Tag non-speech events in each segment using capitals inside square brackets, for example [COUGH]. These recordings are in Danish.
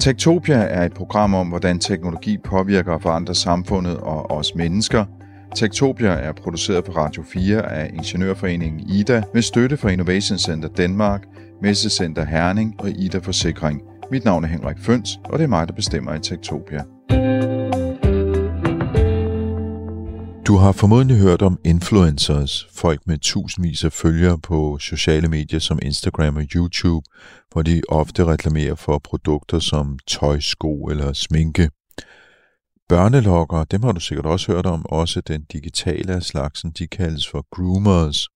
Tektopia er et program om, hvordan teknologi påvirker og forandrer samfundet og os mennesker. Tektopia er produceret på Radio 4 af Ingeniørforeningen IDA med støtte fra Innovation Center Danmark, Messecenter Herning og IDA Forsikring. Mit navn er Henrik Føns, og det er mig, der bestemmer i Tektopia. Du har formodentlig hørt om influencers, folk med tusindvis af følgere på sociale medier som Instagram og YouTube, hvor de ofte reklamerer for produkter som tøj, sko eller sminke. Børnelokker, dem har du sikkert også hørt om, også den digitale af slagsen, de kaldes for groomers,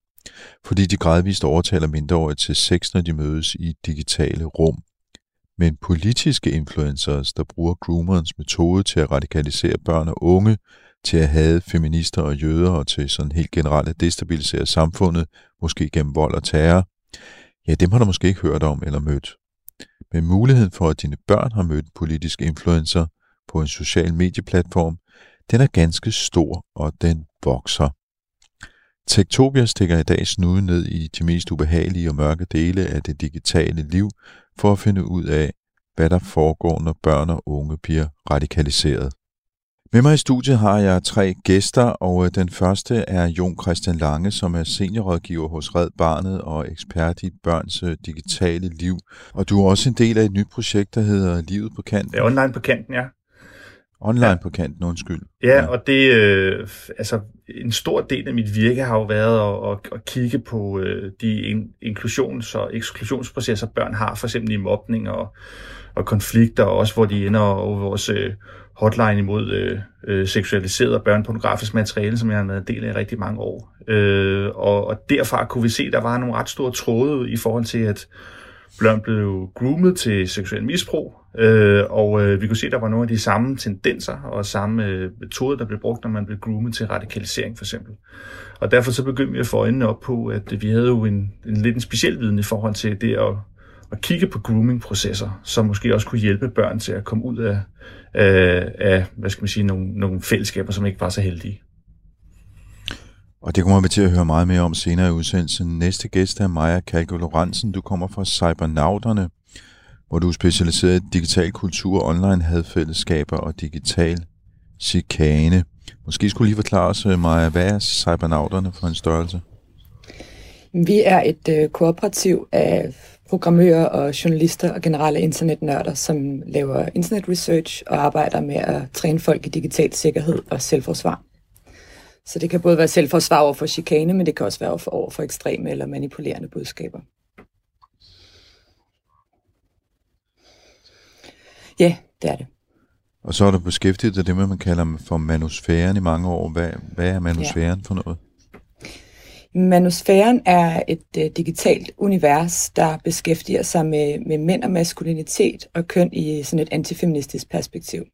fordi de gradvist overtaler mindreårige til sex, når de mødes i digitale rum. Men politiske influencers, der bruger groomerens metode til at radikalisere børn og unge, til at have feminister og jøder og til sådan helt generelt at destabilisere samfundet, måske gennem vold og terror, ja, dem har du måske ikke hørt om eller mødt. Men muligheden for, at dine børn har mødt politisk influencer på en social medieplatform, den er ganske stor, og den vokser. Tektopia stikker i dag snuden ned i de mest ubehagelige og mørke dele af det digitale liv for at finde ud af, hvad der foregår, når børn og unge bliver radikaliseret. Med mig i studiet har jeg tre gæster, og øh, den første er Jon Christian Lange, som er seniorrådgiver hos Red Barnet og ekspert i børns øh, digitale liv. Og du er også en del af et nyt projekt, der hedder Livet på kanten. Er online på kanten, ja. Online ja. på kanten, undskyld. Ja, ja. og det, øh, altså en stor del af mit virke har jo været at, at, at kigge på øh, de inklusions- og eksklusionsprocesser, børn har, for eksempel i mobning og, og konflikter, og også hvor de ender over vores øh, hotline imod øh, øh, seksualiseret og børnepornografisk materiale, som jeg har været en del af i rigtig mange år. Øh, og, og derfra kunne vi se, at der var nogle ret store tråde i forhold til, at børn blev groomet til seksuel misbrug, øh, og øh, vi kunne se, at der var nogle af de samme tendenser og samme øh, metoder, der blev brugt, når man blev groomet til radikalisering for eksempel. Og derfor så begyndte vi at få øjnene op på, at vi havde jo en, en lidt en speciel viden i forhold til det at, at kigge på grooming-processer, som måske også kunne hjælpe børn til at komme ud af, af, af hvad skal man sige, nogle, nogle fællesskaber, som ikke var så heldige. Og det kommer vi til at høre meget mere om senere i udsendelsen. Næste gæst er Maja Kalko Lorentzen. Du kommer fra Cybernauterne, hvor du er specialiseret i digital kultur, online hadfællesskaber og digital chikane. Måske skulle lige forklare os, Maja, hvad er Cybernauterne for en størrelse? Vi er et øh, kooperativ af programmører og journalister og generelle internetnørder, som laver internet research og arbejder med at træne folk i digital sikkerhed og selvforsvar. Så det kan både være selvforsvar over for chikane, men det kan også være over for ekstreme eller manipulerende budskaber. Ja, det er det. Og så er du beskæftiget dig det, man kalder for manusfæren i mange år. Hvad, hvad er manusfæren ja. for noget? Manusfæren er et øh, digitalt univers, der beskæftiger sig med, med mænd og maskulinitet og køn i sådan et antifeministisk perspektiv.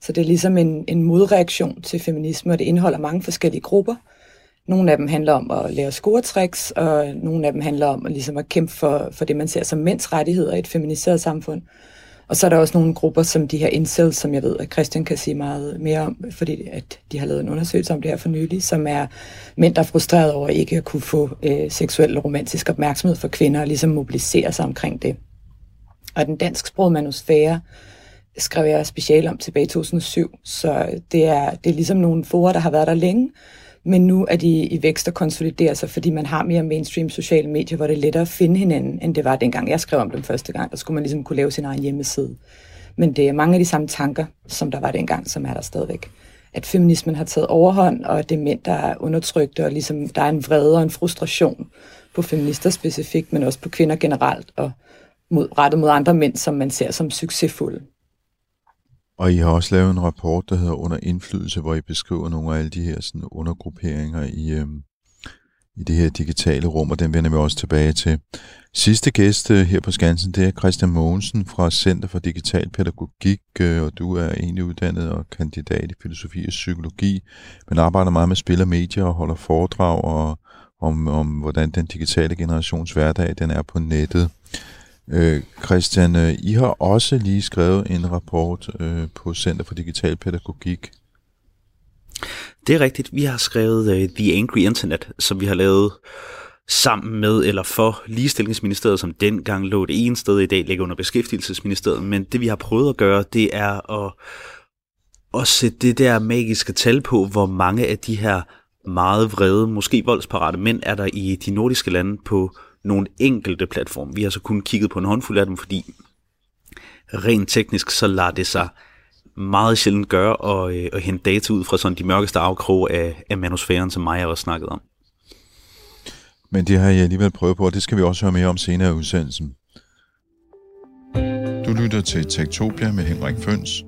Så det er ligesom en, en modreaktion til feminisme, og det indeholder mange forskellige grupper. Nogle af dem handler om at lære scoretricks, og nogle af dem handler om at, ligesom at kæmpe for, for det, man ser som mænds rettigheder i et feminiseret samfund. Og så er der også nogle grupper som de her incels, som jeg ved, at Christian kan sige meget mere om, fordi at de har lavet en undersøgelse om det her for nylig, som er mænd, der er frustreret over ikke at kunne få øh, seksuel og romantisk opmærksomhed for kvinder, og ligesom mobilisere sig omkring det. Og den dansksprogede manusfære skrev jeg special om tilbage i 2007, så det er, det er ligesom nogle forer, der har været der længe, men nu er de i vækst og konsoliderer sig, fordi man har mere mainstream sociale medier, hvor det er lettere at finde hinanden, end det var dengang jeg skrev om dem første gang. Der skulle man ligesom kunne lave sin egen hjemmeside. Men det er mange af de samme tanker, som der var dengang, som er der stadigvæk. At feminismen har taget overhånd, og at det er mænd, der er undertrykte, og ligesom der er en vrede og en frustration på feminister specifikt, men også på kvinder generelt, og mod, rettet mod andre mænd, som man ser som succesfulde. Og I har også lavet en rapport, der hedder Under indflydelse, hvor I beskriver nogle af alle de her sådan, undergrupperinger i, øhm, i det her digitale rum, og den vender vi også tilbage til. Sidste gæst øh, her på Skansen, det er Christian Mogensen fra Center for Digital Pædagogik, øh, og du er egentlig uddannet og kandidat i filosofi og psykologi, men arbejder meget med spil og medier og holder foredrag og, om, om, hvordan den digitale generations hverdag den er på nettet. Øh, Christian, øh, I har også lige skrevet en rapport øh, på Center for Digital Pædagogik. Det er rigtigt. Vi har skrevet øh, The Angry Internet, som vi har lavet sammen med eller for ligestillingsministeriet, som dengang lå det ene sted, i dag ligger under beskæftigelsesministeriet. Men det vi har prøvet at gøre, det er at, at sætte det der magiske tal på, hvor mange af de her meget vrede, måske voldsparate mænd er der i de nordiske lande på nogle enkelte platforme. Vi har så kun kigget på en håndfuld af dem, fordi rent teknisk så lader det sig meget sjældent gøre at, øh, at hente data ud fra sådan de mørkeste afkrog af, af manusfæren, som Maja også snakket om. Men det har jeg alligevel prøvet på, og det skal vi også høre mere om senere i udsendelsen. Du lytter til Tektopia med Henrik Føns.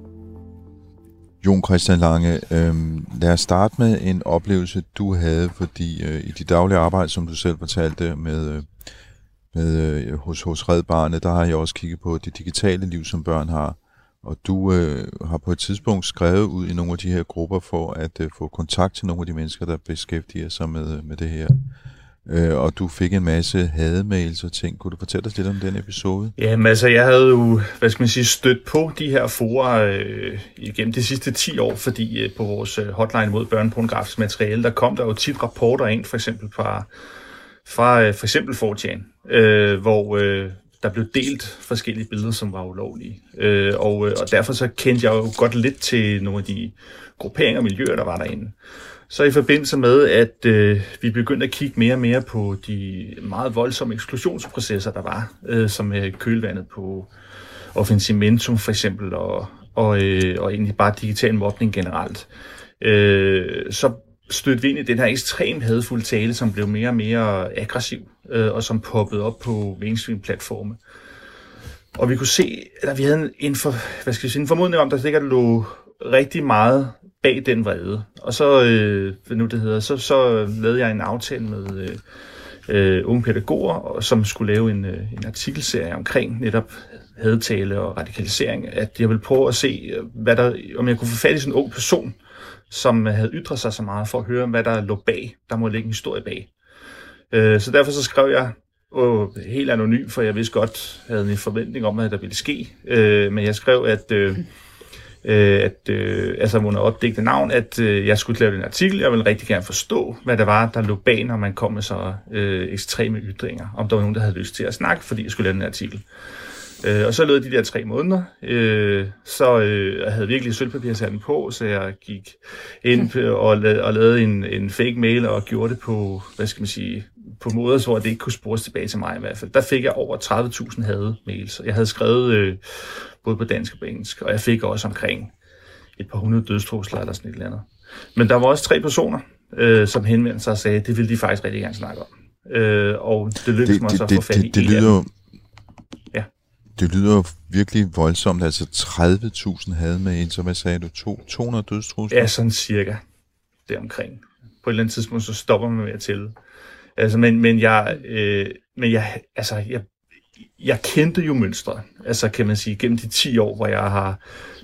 Jon Christian Lange, øh, lad os starte med en oplevelse, du havde, fordi øh, i dit daglige arbejde, som du selv fortalte med, øh, med øh, hos, hos Red Barnet, der har jeg også kigget på det digitale liv, som børn har. Og du øh, har på et tidspunkt skrevet ud i nogle af de her grupper for at øh, få kontakt til nogle af de mennesker, der beskæftiger sig med, øh, med det her øh, og du fik en masse hademails og ting. Kunne du fortælle os lidt om den episode? Jamen altså, jeg havde jo, hvad skal man sige, stødt på de her forer øh, igennem de sidste 10 år, fordi øh, på vores øh, hotline mod børnepornografisk materiale, der kom der jo tit rapporter ind, for eksempel fra, fra øh, for eksempel 4 øh, hvor øh, der blev delt forskellige billeder, som var ulovlige. Øh, og, øh, og derfor så kendte jeg jo godt lidt til nogle af de grupperinger og miljøer, der var derinde. Så i forbindelse med, at øh, vi begyndte at kigge mere og mere på de meget voldsomme eksklusionsprocesser, der var, øh, som øh, kølvandet på Offensimentum for eksempel, og, og, øh, og egentlig bare digital mobning generelt, øh, så stødte vi ind i den her ekstremt hadfulde tale, som blev mere og mere aggressiv, øh, og som poppede op på mainstream-platforme. Og vi kunne se, eller vi havde en, for, hvad skal jeg sige, en formodning om, der sikkert lå rigtig meget bag den vrede. Og så, øh, hvad nu det hedder, så, så lavede jeg en aftale med øh, øh, unge pædagoger, som skulle lave en, øh, en artikelserie omkring netop hadtale og radikalisering, at jeg ville prøve at se, øh, hvad der, om jeg kunne få fat i sådan en ung person, som havde ytret sig så meget, for at høre, hvad der lå bag. Der må ligge en historie bag. Øh, så derfor så skrev jeg og helt anonym, for jeg vidste godt, jeg havde en forventning om, at der ville ske. Øh, men jeg skrev, at øh, øh at, øh, altså under opdægte navn, at øh, jeg skulle lave en artikel. Jeg ville rigtig gerne forstå, hvad det var, der lå bag, når man kom med så øh, ekstreme ytringer. Om der var nogen, der havde lyst til at snakke, fordi jeg skulle lave en artikel. Øh, og så lød de der tre måneder, øh, så øh, jeg havde virkelig sølvpapirshatten på, så jeg gik ind og, la- og lavede en, en fake mail og gjorde det på, hvad skal man sige, på måder, så det ikke kunne spores tilbage til mig i hvert fald. Der fik jeg over 30.000 hade mails. Jeg havde skrevet øh, både på dansk og på engelsk, og jeg fik også omkring et par hundrede dødstrusler eller sådan et eller andet. Men der var også tre personer, øh, som henvendte sig og sagde, at det ville de faktisk rigtig gerne snakke om. Øh, og det lykkedes det, mig så at få fat i det, det, lyder det lyder jo virkelig voldsomt, altså 30.000 havde med en, så hvad sagde du, to, 200 dødstrusler? Ja, sådan cirka deromkring. På et eller andet tidspunkt, så stopper man med at tælle. Altså, men, men jeg, øh, men jeg, altså, jeg jeg kendte jo mønstre, altså kan man sige, gennem de 10 år, hvor jeg har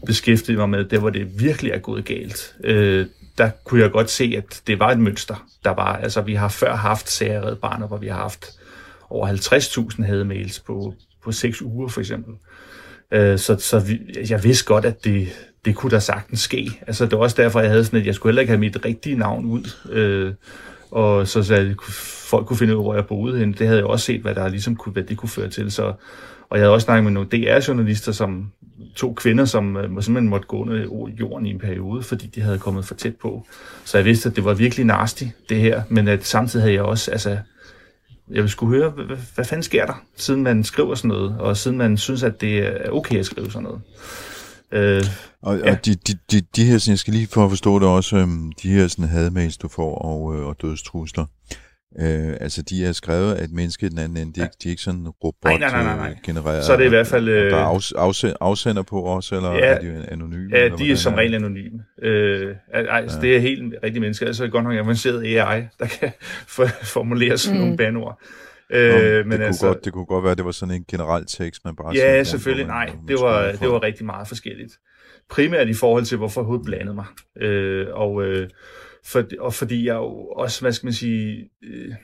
beskæftiget mig med det, hvor det virkelig er gået galt. Øh, der kunne jeg godt se, at det var et mønster, der var, altså vi har før haft sager barnet, hvor vi har haft over 50.000 hademails på, på 6 uger for eksempel. Øh, så så vi, jeg vidste godt, at det, det kunne da sagtens ske. Altså det var også derfor, jeg havde sådan, at jeg skulle heller ikke have mit rigtige navn ud. Øh, og så, så folk kunne finde ud af, hvor jeg boede henne. Det havde jeg også set, hvad der ligesom kunne, hvad det kunne føre til. Så, og jeg havde også snakket med nogle DR-journalister, som to kvinder, som uh, simpelthen måtte gå under jorden i en periode, fordi de havde kommet for tæt på. Så jeg vidste, at det var virkelig nasty, det her. Men at samtidig havde jeg også, altså, jeg skulle høre, hvad, hvad fanden sker der, siden man skriver sådan noget, og siden man synes, at det er okay at skrive sådan noget. Øh, og, ja. og de, de, de, de her, jeg skal lige for at forstå det også, øhm, de her sådan hademails, du får, og, øh, og dødstrusler, øh, altså de er skrevet af et menneske i den anden ende, de, ja. de er ikke sådan robot nej, nej, nej, nej. genereret. Så er det i hvert fald... Øh, der er afs, afsend, afsender på også, eller ja, er de anonyme? Ja, de er som regel anonyme. Øh, altså, ja. Det er helt rigtige mennesker, altså godt nok avanceret AI, der kan [LAUGHS] formulere sådan mm. nogle banord. Øh, men det, altså, kunne godt, det kunne godt være, at det var sådan en generel tekst, man bare... Ja, selvfølgelig. Nej, det var, det var rigtig meget forskelligt. Primært i forhold til, hvorfor jeg blandede mig. Øh, og, øh, for, og fordi jeg jo også, hvad skal man sige... Øh,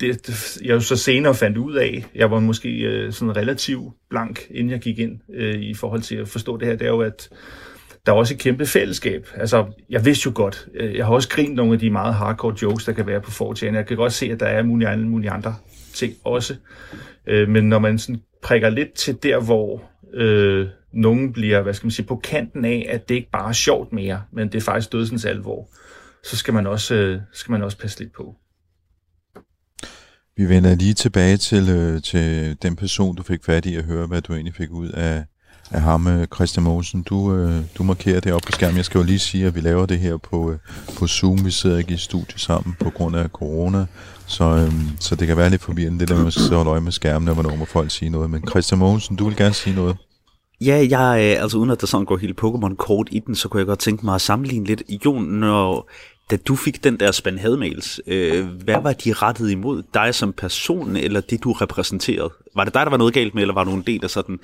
det, det, jeg jo så senere fandt ud af, jeg var måske øh, sådan relativt blank, inden jeg gik ind øh, i forhold til at forstå det her, det er jo, at der er også et kæmpe fællesskab. Altså, jeg vidste jo godt, øh, jeg har også grint nogle af de meget hardcore jokes, der kan være på 4 Jeg kan godt se, at der er mulige, andre, mulige andre ting også. Øh, men når man sådan prikker lidt til der, hvor øh, nogen bliver, hvad skal man sige, på kanten af, at det ikke bare er sjovt mere, men det er faktisk dødsens alvor, så skal man også, øh, skal man også passe lidt på. Vi vender lige tilbage til, øh, til den person, du fik fat i at høre, hvad du egentlig fik ud af, af ham, øh, Christian Mogensen. Du, øh, du markerer det op på skærmen. Jeg skal jo lige sige, at vi laver det her på, øh, på Zoom. Vi sidder ikke i studie sammen på grund af corona, så, øh, så det kan være lidt forvirrende, det der med at sidde og holde øje med skærmen, og hvornår må folk sige noget. Men Christian Mogensen, du vil gerne sige noget. Ja, jeg, øh, altså uden at der sådan går helt Pokémon-kort i den, så kunne jeg godt tænke mig at sammenligne lidt. Jon, når, da du fik den der spand hadmails, øh, hvad var de rettet imod? Dig som person, eller det du repræsenterede? Var det dig, der var noget galt med, eller var du en del af sådan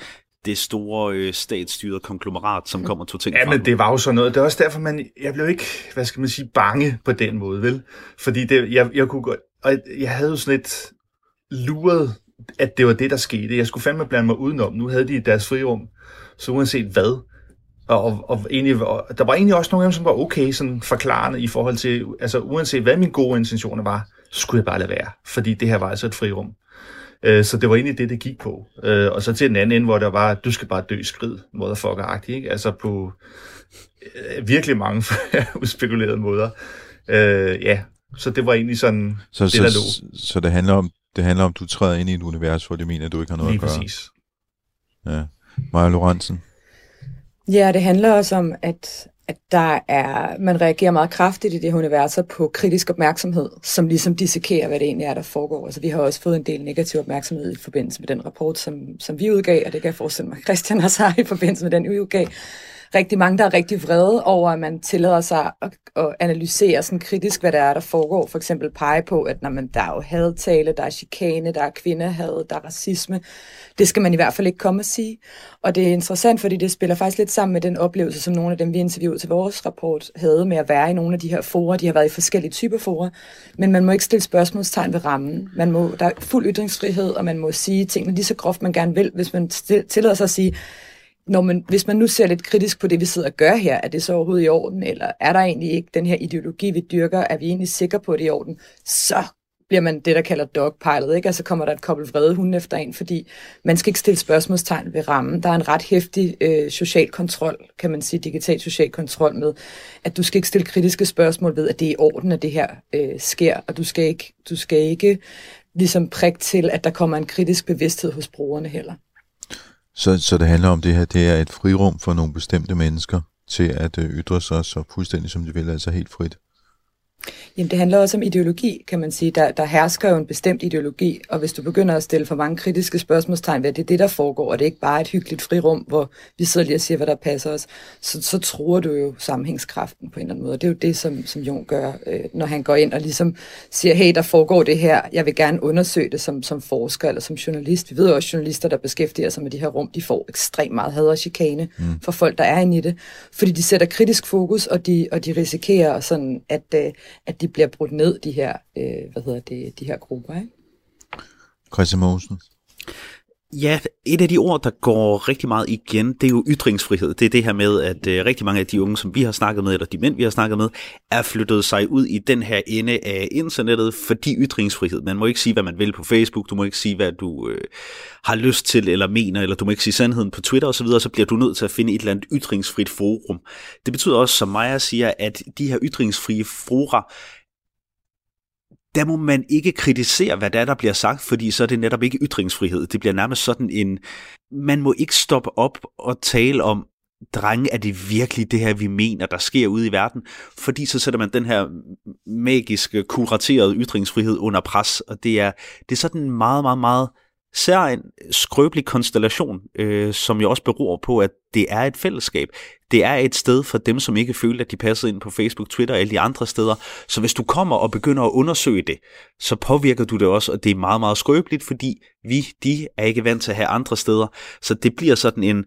det store øh, statsstyrede konglomerat, som kommer to ting Ja, men det var jo sådan noget. Det er også derfor, man, jeg blev ikke, hvad skal man sige, bange på den måde, vel? Fordi det, jeg, jeg kunne godt, og jeg havde jo sådan et luret, at det var det, der skete. Jeg skulle fandme blande mig udenom. Nu havde de deres frirum, så uanset hvad, og, og, og egentlig, og der var egentlig også nogle af dem, som var okay sådan forklarende i forhold til, altså uanset hvad mine gode intentioner var, så skulle jeg bare lade være, fordi det her var altså et frirum. Øh, så det var egentlig det, det gik på. Øh, og så til den anden ende, hvor der var, du skal bare dø skrid, motherfucker-agtigt, ikke? Altså på øh, virkelig mange [LAUGHS] spekulerede måder. Øh, ja, så det var egentlig sådan, så, det så, der lå. Så, det handler om, det handler om, du træder ind i et univers, hvor det mener, at du ikke har noget Lige at gøre. præcis. Ja. Maja Lorentzen. Ja, det handler også om, at, at der er, man reagerer meget kraftigt i det her universer på kritisk opmærksomhed, som ligesom dissekerer, hvad det egentlig er, der foregår. Altså, vi har også fået en del negativ opmærksomhed i forbindelse med den rapport, som, som vi udgav, og det kan jeg forestille mig, Christian også har i forbindelse med den, vi udgav. Rigtig mange, der er rigtig vrede over, at man tillader sig at, at analysere sådan kritisk, hvad der er, der foregår. For eksempel pege på, at når man, der er jo hadtale, der er chikane, der er kvindehad, der er racisme. Det skal man i hvert fald ikke komme og sige. Og det er interessant, fordi det spiller faktisk lidt sammen med den oplevelse, som nogle af dem, vi interviewede til vores rapport, havde med at være i nogle af de her forer. De har været i forskellige typer forer, men man må ikke stille spørgsmålstegn ved rammen. Man må, der er fuld ytringsfrihed, og man må sige tingene lige så groft, man gerne vil, hvis man tillader sig at sige, når man, hvis man nu ser lidt kritisk på det, vi sidder og gør her, er det så overhovedet i orden, eller er der egentlig ikke den her ideologi, vi dyrker, er vi egentlig sikre på, at det er i orden, så bliver man det, der kalder dogpilet, ikke? Altså kommer der et kobbel vrede hunde efter en, fordi man skal ikke stille spørgsmålstegn ved rammen. Der er en ret hæftig øh, social kontrol, kan man sige, digital social kontrol med, at du skal ikke stille kritiske spørgsmål ved, at det er i orden, at det her øh, sker, og du skal ikke, du skal ikke ligesom prik til, at der kommer en kritisk bevidsthed hos brugerne heller. Så, så det handler om det her, det er et frirum for nogle bestemte mennesker til at øh, ytre sig så fuldstændig som de vil, altså helt frit. Jamen, det handler også om ideologi, kan man sige. Der, der hersker jo en bestemt ideologi, og hvis du begynder at stille for mange kritiske spørgsmålstegn ved, at det er det, der foregår, og det er ikke bare et hyggeligt frirum, hvor vi sidder lige og siger, hvad der passer os, så, så tror du jo sammenhængskraften på en eller anden måde. Og det er jo det, som, som Jon gør, øh, når han går ind og ligesom siger, hey, der foregår det her, jeg vil gerne undersøge det som, som forsker eller som journalist. Vi ved også, at journalister, der beskæftiger sig med de her rum, de får ekstremt meget had og chikane mm. for folk, der er inde i det, fordi de sætter kritisk fokus, og de, og de risikerer sådan, at, øh, at de bliver brudt ned, de her, øh, hvad hedder det, de her grupper, ikke? Christian Mogensen. Ja, et af de ord, der går rigtig meget igen, det er jo ytringsfrihed. Det er det her med, at øh, rigtig mange af de unge, som vi har snakket med, eller de mænd, vi har snakket med, er flyttet sig ud i den her ende af internettet, fordi ytringsfrihed. Man må ikke sige, hvad man vil på Facebook, du må ikke sige, hvad du øh, har lyst til eller mener, eller du må ikke sige sandheden på Twitter osv., så, så bliver du nødt til at finde et eller andet ytringsfrit forum. Det betyder også, som Maja siger, at de her ytringsfrie fora der må man ikke kritisere, hvad der, er, der bliver sagt, fordi så er det netop ikke ytringsfrihed. Det bliver nærmest sådan en, man må ikke stoppe op og tale om, drenge, er det virkelig det her, vi mener, der sker ude i verden? Fordi så sætter man den her magiske, kuraterede ytringsfrihed under pres, og det er, det er sådan en meget, meget, meget ser en skrøbelig konstellation, øh, som jo også beror på, at det er et fællesskab. Det er et sted for dem, som ikke føler, at de passer ind på Facebook, Twitter og alle de andre steder. Så hvis du kommer og begynder at undersøge det, så påvirker du det også, og det er meget, meget skrøbeligt, fordi vi, de er ikke vant til at have andre steder. Så det bliver sådan en,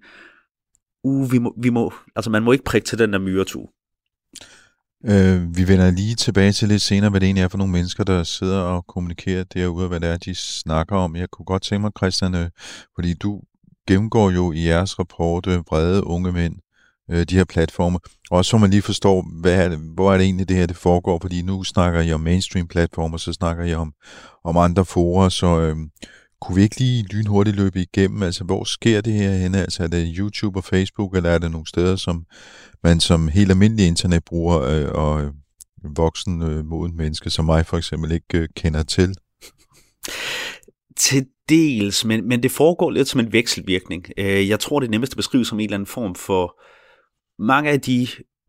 uh, vi må, vi må, altså man må ikke prikke til den der myretue. Øh, vi vender lige tilbage til lidt senere, hvad det egentlig er for nogle mennesker, der sidder og kommunikerer derude, og hvad det er, de snakker om. Jeg kunne godt tænke mig, Christian, øh, fordi du gennemgår jo i jeres rapport øh, vrede unge mænd, øh, de her platforme. Også så man lige forstår, hvad er det, hvor er det egentlig det her, det foregår, fordi nu snakker jeg om mainstream-platformer, så snakker jeg om, om andre forer, så øh, kunne vi ikke lige lynhurtigt løbe igennem, altså hvor sker det her henne? Altså er det YouTube og Facebook, eller er det nogle steder, som man som helt almindelig internetbruger øh, og øh, voksen øh, moden menneske som mig for eksempel ikke øh, kender til? Til dels, men, men det foregår lidt som en vekselvirkning. Øh, jeg tror, det er nemmest at beskrive som en eller anden form for mange af de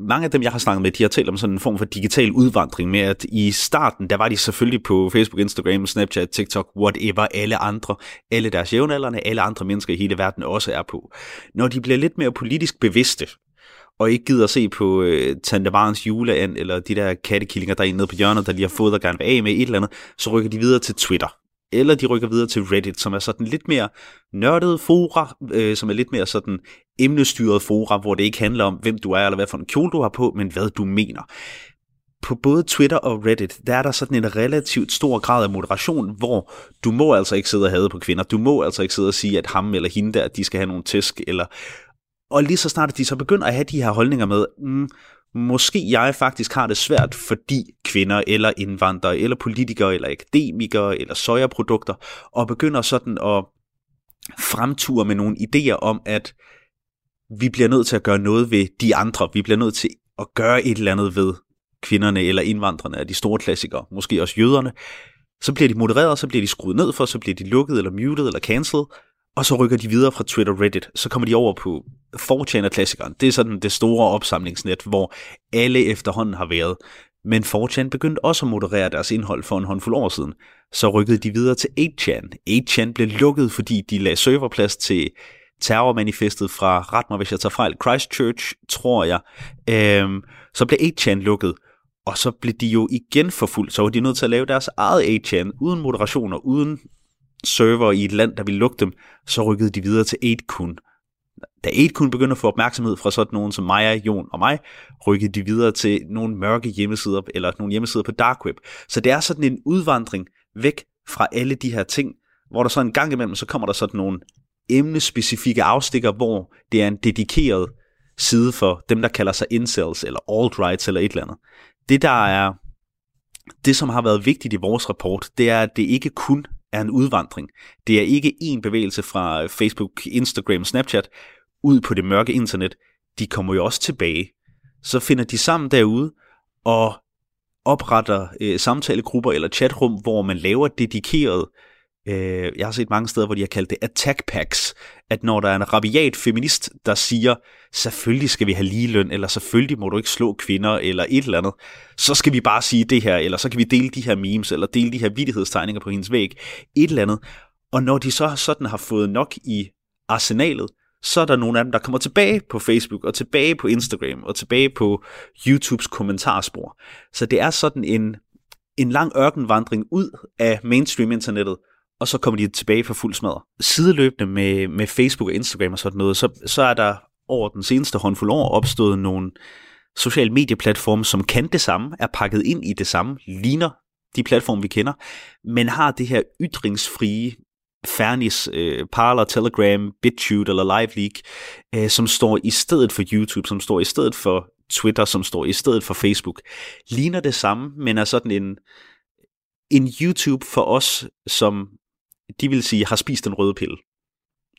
mange af dem, jeg har snakket med, de har talt om sådan en form for digital udvandring med, at i starten, der var de selvfølgelig på Facebook, Instagram, Snapchat, TikTok, whatever, alle andre, alle deres jævnaldrende, alle andre mennesker i hele verden også er på. Når de bliver lidt mere politisk bevidste, og ikke gider at se på øh, Tandemarens juleand, eller de der kattekillinger, der er nede på hjørnet, der lige har fået og gerne vil af med et eller andet, så rykker de videre til Twitter. Eller de rykker videre til Reddit, som er sådan lidt mere nørdet fora, øh, som er lidt mere sådan emnestyret fora, hvor det ikke handler om, hvem du er, eller hvad for en kjole du har på, men hvad du mener. På både Twitter og Reddit, der er der sådan en relativt stor grad af moderation, hvor du må altså ikke sidde og hade på kvinder. Du må altså ikke sidde og sige, at ham eller hende der, de skal have nogle tæsk, eller og lige så snart de så begynder at have de her holdninger med, mm, måske jeg faktisk har det svært, fordi kvinder eller indvandrere eller politikere eller akademikere eller sojaprodukter, og begynder sådan at fremture med nogle idéer om, at vi bliver nødt til at gøre noget ved de andre. Vi bliver nødt til at gøre et eller andet ved kvinderne eller indvandrerne af de store klassikere, måske også jøderne. Så bliver de modereret, så bliver de skruet ned for, så bliver de lukket eller muted eller cancelled, og så rykker de videre fra Twitter og Reddit. Så kommer de over på 4chan klassikeren. Det er sådan det store opsamlingsnet, hvor alle efterhånden har været. Men 4chan begyndte også at moderere deres indhold for en håndfuld år siden. Så rykkede de videre til 8chan. 8chan blev lukket, fordi de lagde serverplads til terrormanifestet fra, ret mig hvis jeg tager fejl, Christchurch, tror jeg. Øhm, så blev 8chan lukket, og så blev de jo igen forfulgt, så var de nødt til at lave deres eget 8chan, uden moderation og uden server i et land, der ville lukke dem, så rykkede de videre til 8kun. Da 8kun begyndte at få opmærksomhed fra sådan nogen som Maja, Jon og mig, rykkede de videre til nogle mørke hjemmesider, eller nogle hjemmesider på dark web. Så det er sådan en udvandring væk fra alle de her ting, hvor der så en gang imellem, så kommer der sådan nogle emnespecifikke afstikker, hvor det er en dedikeret side for dem, der kalder sig incels, eller alt-rights, eller et eller andet. Det, der er det, som har været vigtigt i vores rapport, det er, at det ikke kun er en udvandring. Det er ikke en bevægelse fra Facebook, Instagram, Snapchat ud på det mørke internet. De kommer jo også tilbage. Så finder de sammen derude og opretter øh, samtalegrupper eller chatrum, hvor man laver dedikeret Øh, Øh, jeg har set mange steder, hvor de har kaldt det attack packs, at når der er en rabiat feminist, der siger, selvfølgelig skal vi have ligeløn, eller selvfølgelig må du ikke slå kvinder, eller et eller andet, så skal vi bare sige det her, eller så kan vi dele de her memes, eller dele de her vidighedstegninger på hendes væg, et eller andet. Og når de så sådan har fået nok i arsenalet, så er der nogle af dem, der kommer tilbage på Facebook, og tilbage på Instagram, og tilbage på YouTubes kommentarspor. Så det er sådan en, en lang ørkenvandring ud af mainstream-internettet, og så kommer de tilbage for fuld smadre. Sideløbende med, med Facebook og Instagram og sådan noget, så, så er der over den seneste håndfuld år opstået nogle sociale medieplatforme, som kan det samme, er pakket ind i det samme, ligner de platforme, vi kender, men har det her ytringsfrie Fernis, øh, Parler, Telegram, BitChute eller LiveLeak, øh, som står i stedet for YouTube, som står i stedet for Twitter, som står i stedet for Facebook, ligner det samme, men er sådan en, en YouTube for os, som de vil sige, har spist en røde pille,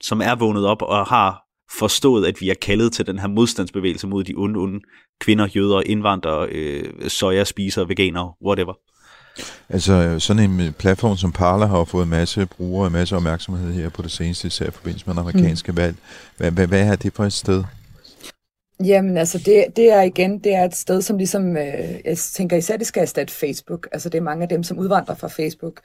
som er vågnet op og har forstået, at vi er kaldet til den her modstandsbevægelse mod de onde, onde kvinder, jøder, indvandrere, øh, soja, spiser, veganere, whatever. Altså sådan en platform som Parler har fået en masse brugere og masse opmærksomhed her på det seneste, især i forbindelse med den amerikanske mm. valg. Hvad, hvad, hvad er det for et sted? Jamen altså, det, det er igen, det er et sted, som ligesom, øh, jeg tænker især, det skal erstatte Facebook. Altså det er mange af dem, som udvandrer fra Facebook,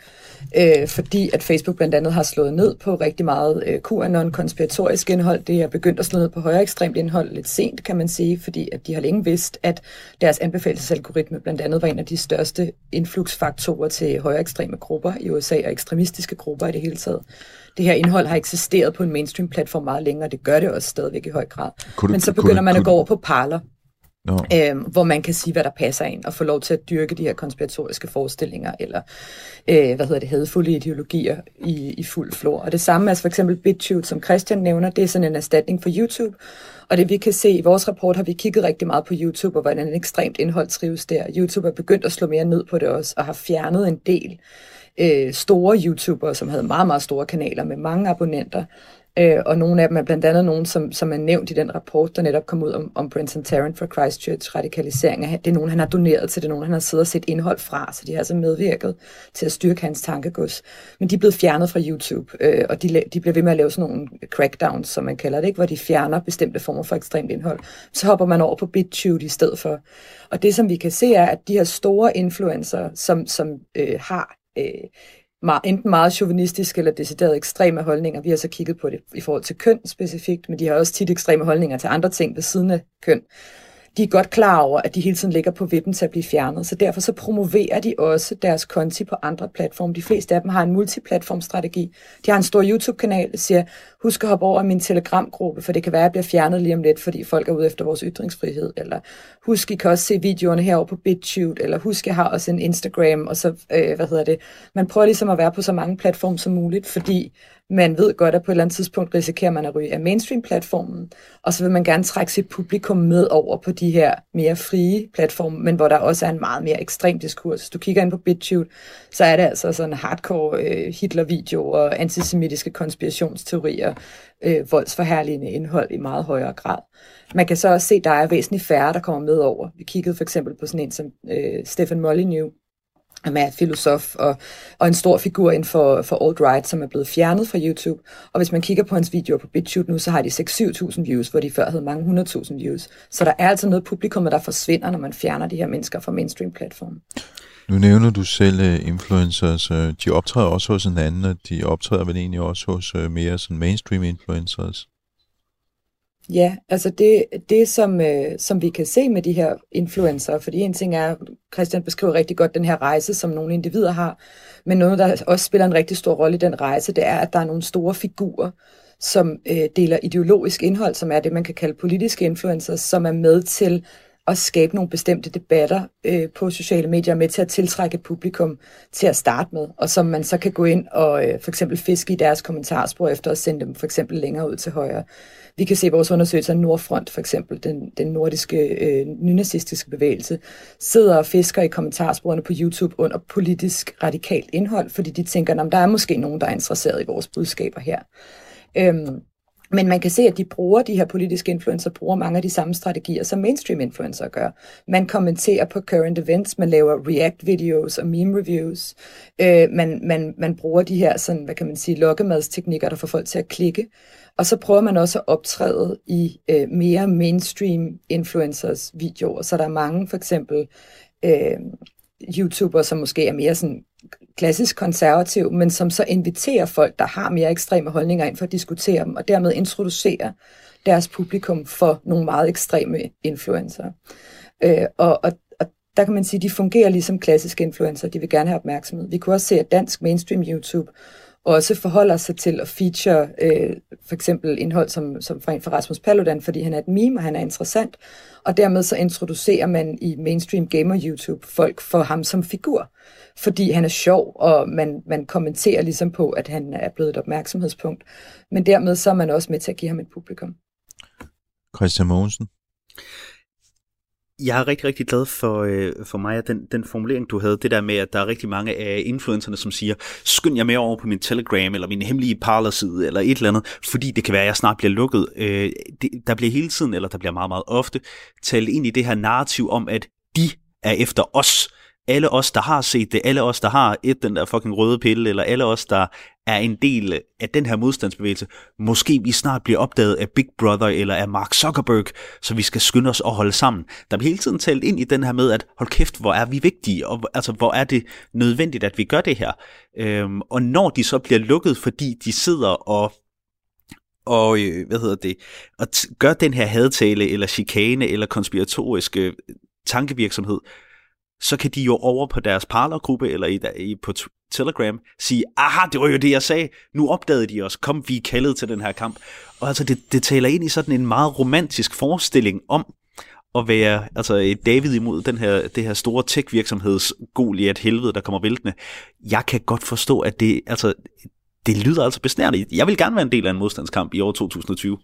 øh, fordi at Facebook blandt andet har slået ned på rigtig meget øh, QAnon-konspiratorisk indhold. Det er begyndt at slå ned på højere ekstremt indhold lidt sent, kan man sige, fordi at de har længe vidst, at deres anbefalesalgoritme blandt andet var en af de største influxfaktorer til højere ekstreme grupper i USA og ekstremistiske grupper i det hele taget det her indhold har eksisteret på en mainstream-platform meget længere, det gør det også stadigvæk i høj grad. Kunne Men så begynder man at gå over på Parler. No. Øhm, hvor man kan sige, hvad der passer ind, og få lov til at dyrke de her konspiratoriske forestillinger, eller øh, hvad hedder det, hadfulde ideologier i, i fuld flor. Og det samme altså for eksempel BitTube, som Christian nævner, det er sådan en erstatning for YouTube, og det vi kan se i vores rapport, har vi kigget rigtig meget på YouTube, og hvordan en ekstremt indhold trives der. YouTube er begyndt at slå mere ned på det også, og har fjernet en del øh, store YouTubere, som havde meget, meget store kanaler med mange abonnenter, Øh, og nogle af dem er blandt andet nogen, som, som er nævnt i den rapport, der netop kom ud om, om Brenton Tarrant fra Christchurch radikalisering. Det er nogen, han har doneret til, det er nogen, han har siddet og set indhold fra, så de har altså medvirket til at styrke hans tankegods. Men de er blevet fjernet fra YouTube, øh, og de, de bliver ved med at lave sådan nogle crackdowns, som man kalder det, ikke? hvor de fjerner bestemte former for ekstremt indhold. Så hopper man over på BitTube i stedet for. Og det, som vi kan se, er, at de her store influencer, som, som øh, har øh, meget, enten meget chauvinistiske eller decideret ekstreme holdninger. Vi har så kigget på det i forhold til køn specifikt, men de har også tit ekstreme holdninger til andre ting ved siden af køn de er godt klar over, at de hele tiden ligger på vippen til at blive fjernet, så derfor så promoverer de også deres konti på andre platforme. De fleste af dem har en multiplatformstrategi. De har en stor YouTube-kanal, der siger, husk at hoppe over min Telegram-gruppe, for det kan være, at jeg bliver fjernet lige om lidt, fordi folk er ude efter vores ytringsfrihed, eller husk, I kan også se videoerne herovre på BitChute, eller husk, jeg har også en Instagram, og så, øh, hvad hedder det, man prøver ligesom at være på så mange platforme som muligt, fordi man ved godt, at på et eller andet tidspunkt risikerer man at ryge af mainstream-platformen, og så vil man gerne trække sit publikum med over på de her mere frie platforme, men hvor der også er en meget mere ekstrem diskurs. Hvis du kigger ind på BitChute, så er det altså sådan hardcore øh, Hitler-videoer, og antisemitiske konspirationsteorier, øh, voldsforherligende indhold i meget højere grad. Man kan så også se, at der er væsentligt færre, der kommer med over. Vi kiggede for eksempel på sådan en som øh, Stefan Molyneux, som er filosof og, og en stor figur inden for, for alt-right, som er blevet fjernet fra YouTube. Og hvis man kigger på hans videoer på BitChute nu, så har de 6-7.000 views, hvor de før havde mange 100.000 views. Så der er altså noget publikum, der forsvinder, når man fjerner de her mennesker fra mainstream-platformen. Nu nævner du selv uh, influencers. Øh, de optræder også hos en anden, og de optræder vel egentlig også hos uh, mere sådan mainstream influencers. Ja, altså det, det som, øh, som vi kan se med de her influencer, fordi en ting er, Christian beskriver rigtig godt den her rejse, som nogle individer har, men noget, der også spiller en rigtig stor rolle i den rejse, det er, at der er nogle store figurer, som øh, deler ideologisk indhold, som er det, man kan kalde politiske influencers, som er med til at skabe nogle bestemte debatter øh, på sociale medier med til at tiltrække publikum til at starte med, og som man så kan gå ind og øh, for eksempel fiske i deres kommentarspor efter at sende dem for eksempel længere ud til højre. Vi kan se vores undersøgelser af Nordfront, for eksempel den, den nordiske øh, nynazistiske bevægelse, sidder og fisker i kommentarsporene på YouTube under politisk radikalt indhold, fordi de tænker, at der er måske nogen, der er interesseret i vores budskaber her. Øhm, men man kan se, at de bruger, de her politiske influencer, bruger mange af de samme strategier, som mainstream influencer gør. Man kommenterer på current events, man laver react-videos og meme-reviews. Øh, man, man, man bruger de her, sådan, hvad kan man sige, lokkemadsteknikker, der får folk til at klikke. Og så prøver man også at optræde i øh, mere mainstream influencers videoer. Så der er mange, for eksempel, øh, YouTuber, som måske er mere sådan klassisk konservativ, men som så inviterer folk, der har mere ekstreme holdninger ind for at diskutere dem, og dermed introducere deres publikum for nogle meget ekstreme influencer. Øh, og, og, og der kan man sige, at de fungerer ligesom klassiske influencer, de vil gerne have opmærksomhed. Vi kunne også se, at dansk mainstream YouTube også forholder sig til at feature øh, for eksempel indhold som, som fra en for Rasmus Paludan, fordi han er et meme, og han er interessant, og dermed så introducerer man i mainstream gamer YouTube folk for ham som figur, fordi han er sjov, og man, man kommenterer ligesom på, at han er blevet et opmærksomhedspunkt, men dermed så er man også med til at give ham et publikum. Christian Mogensen? Jeg er rigtig, rigtig glad for, øh, for mig, at den, den formulering, du havde, det der med, at der er rigtig mange af influencerne, som siger, skynd jer med over på min Telegram, eller min hemmelige parlerside, eller et eller andet, fordi det kan være, at jeg snart bliver lukket. Øh, det, der bliver hele tiden, eller der bliver meget, meget ofte, talt ind i det her narrativ om, at de er efter os alle os, der har set det, alle os, der har et den der fucking røde pille, eller alle os, der er en del af den her modstandsbevægelse, måske vi snart bliver opdaget af Big Brother eller af Mark Zuckerberg, så vi skal skynde os at holde sammen. Der bliver hele tiden talt ind i den her med, at hold kæft, hvor er vi vigtige, og altså, hvor er det nødvendigt, at vi gør det her. Øhm, og når de så bliver lukket, fordi de sidder og og øh, hvad hedder det, og gør den her hadtale, eller chikane, eller konspiratoriske tankevirksomhed, så kan de jo over på deres parlergruppe eller i, i, på Telegram sige, aha, det var jo det, jeg sagde, nu opdagede de os, kom, vi er kaldet til den her kamp. Og altså, det, det taler ind i sådan en meget romantisk forestilling om at være altså David imod den her, det her store tech-virksomheds Goliath helvede, der kommer væltende. Jeg kan godt forstå, at det, altså, det lyder altså besnærligt. Jeg vil gerne være en del af en modstandskamp i år 2020.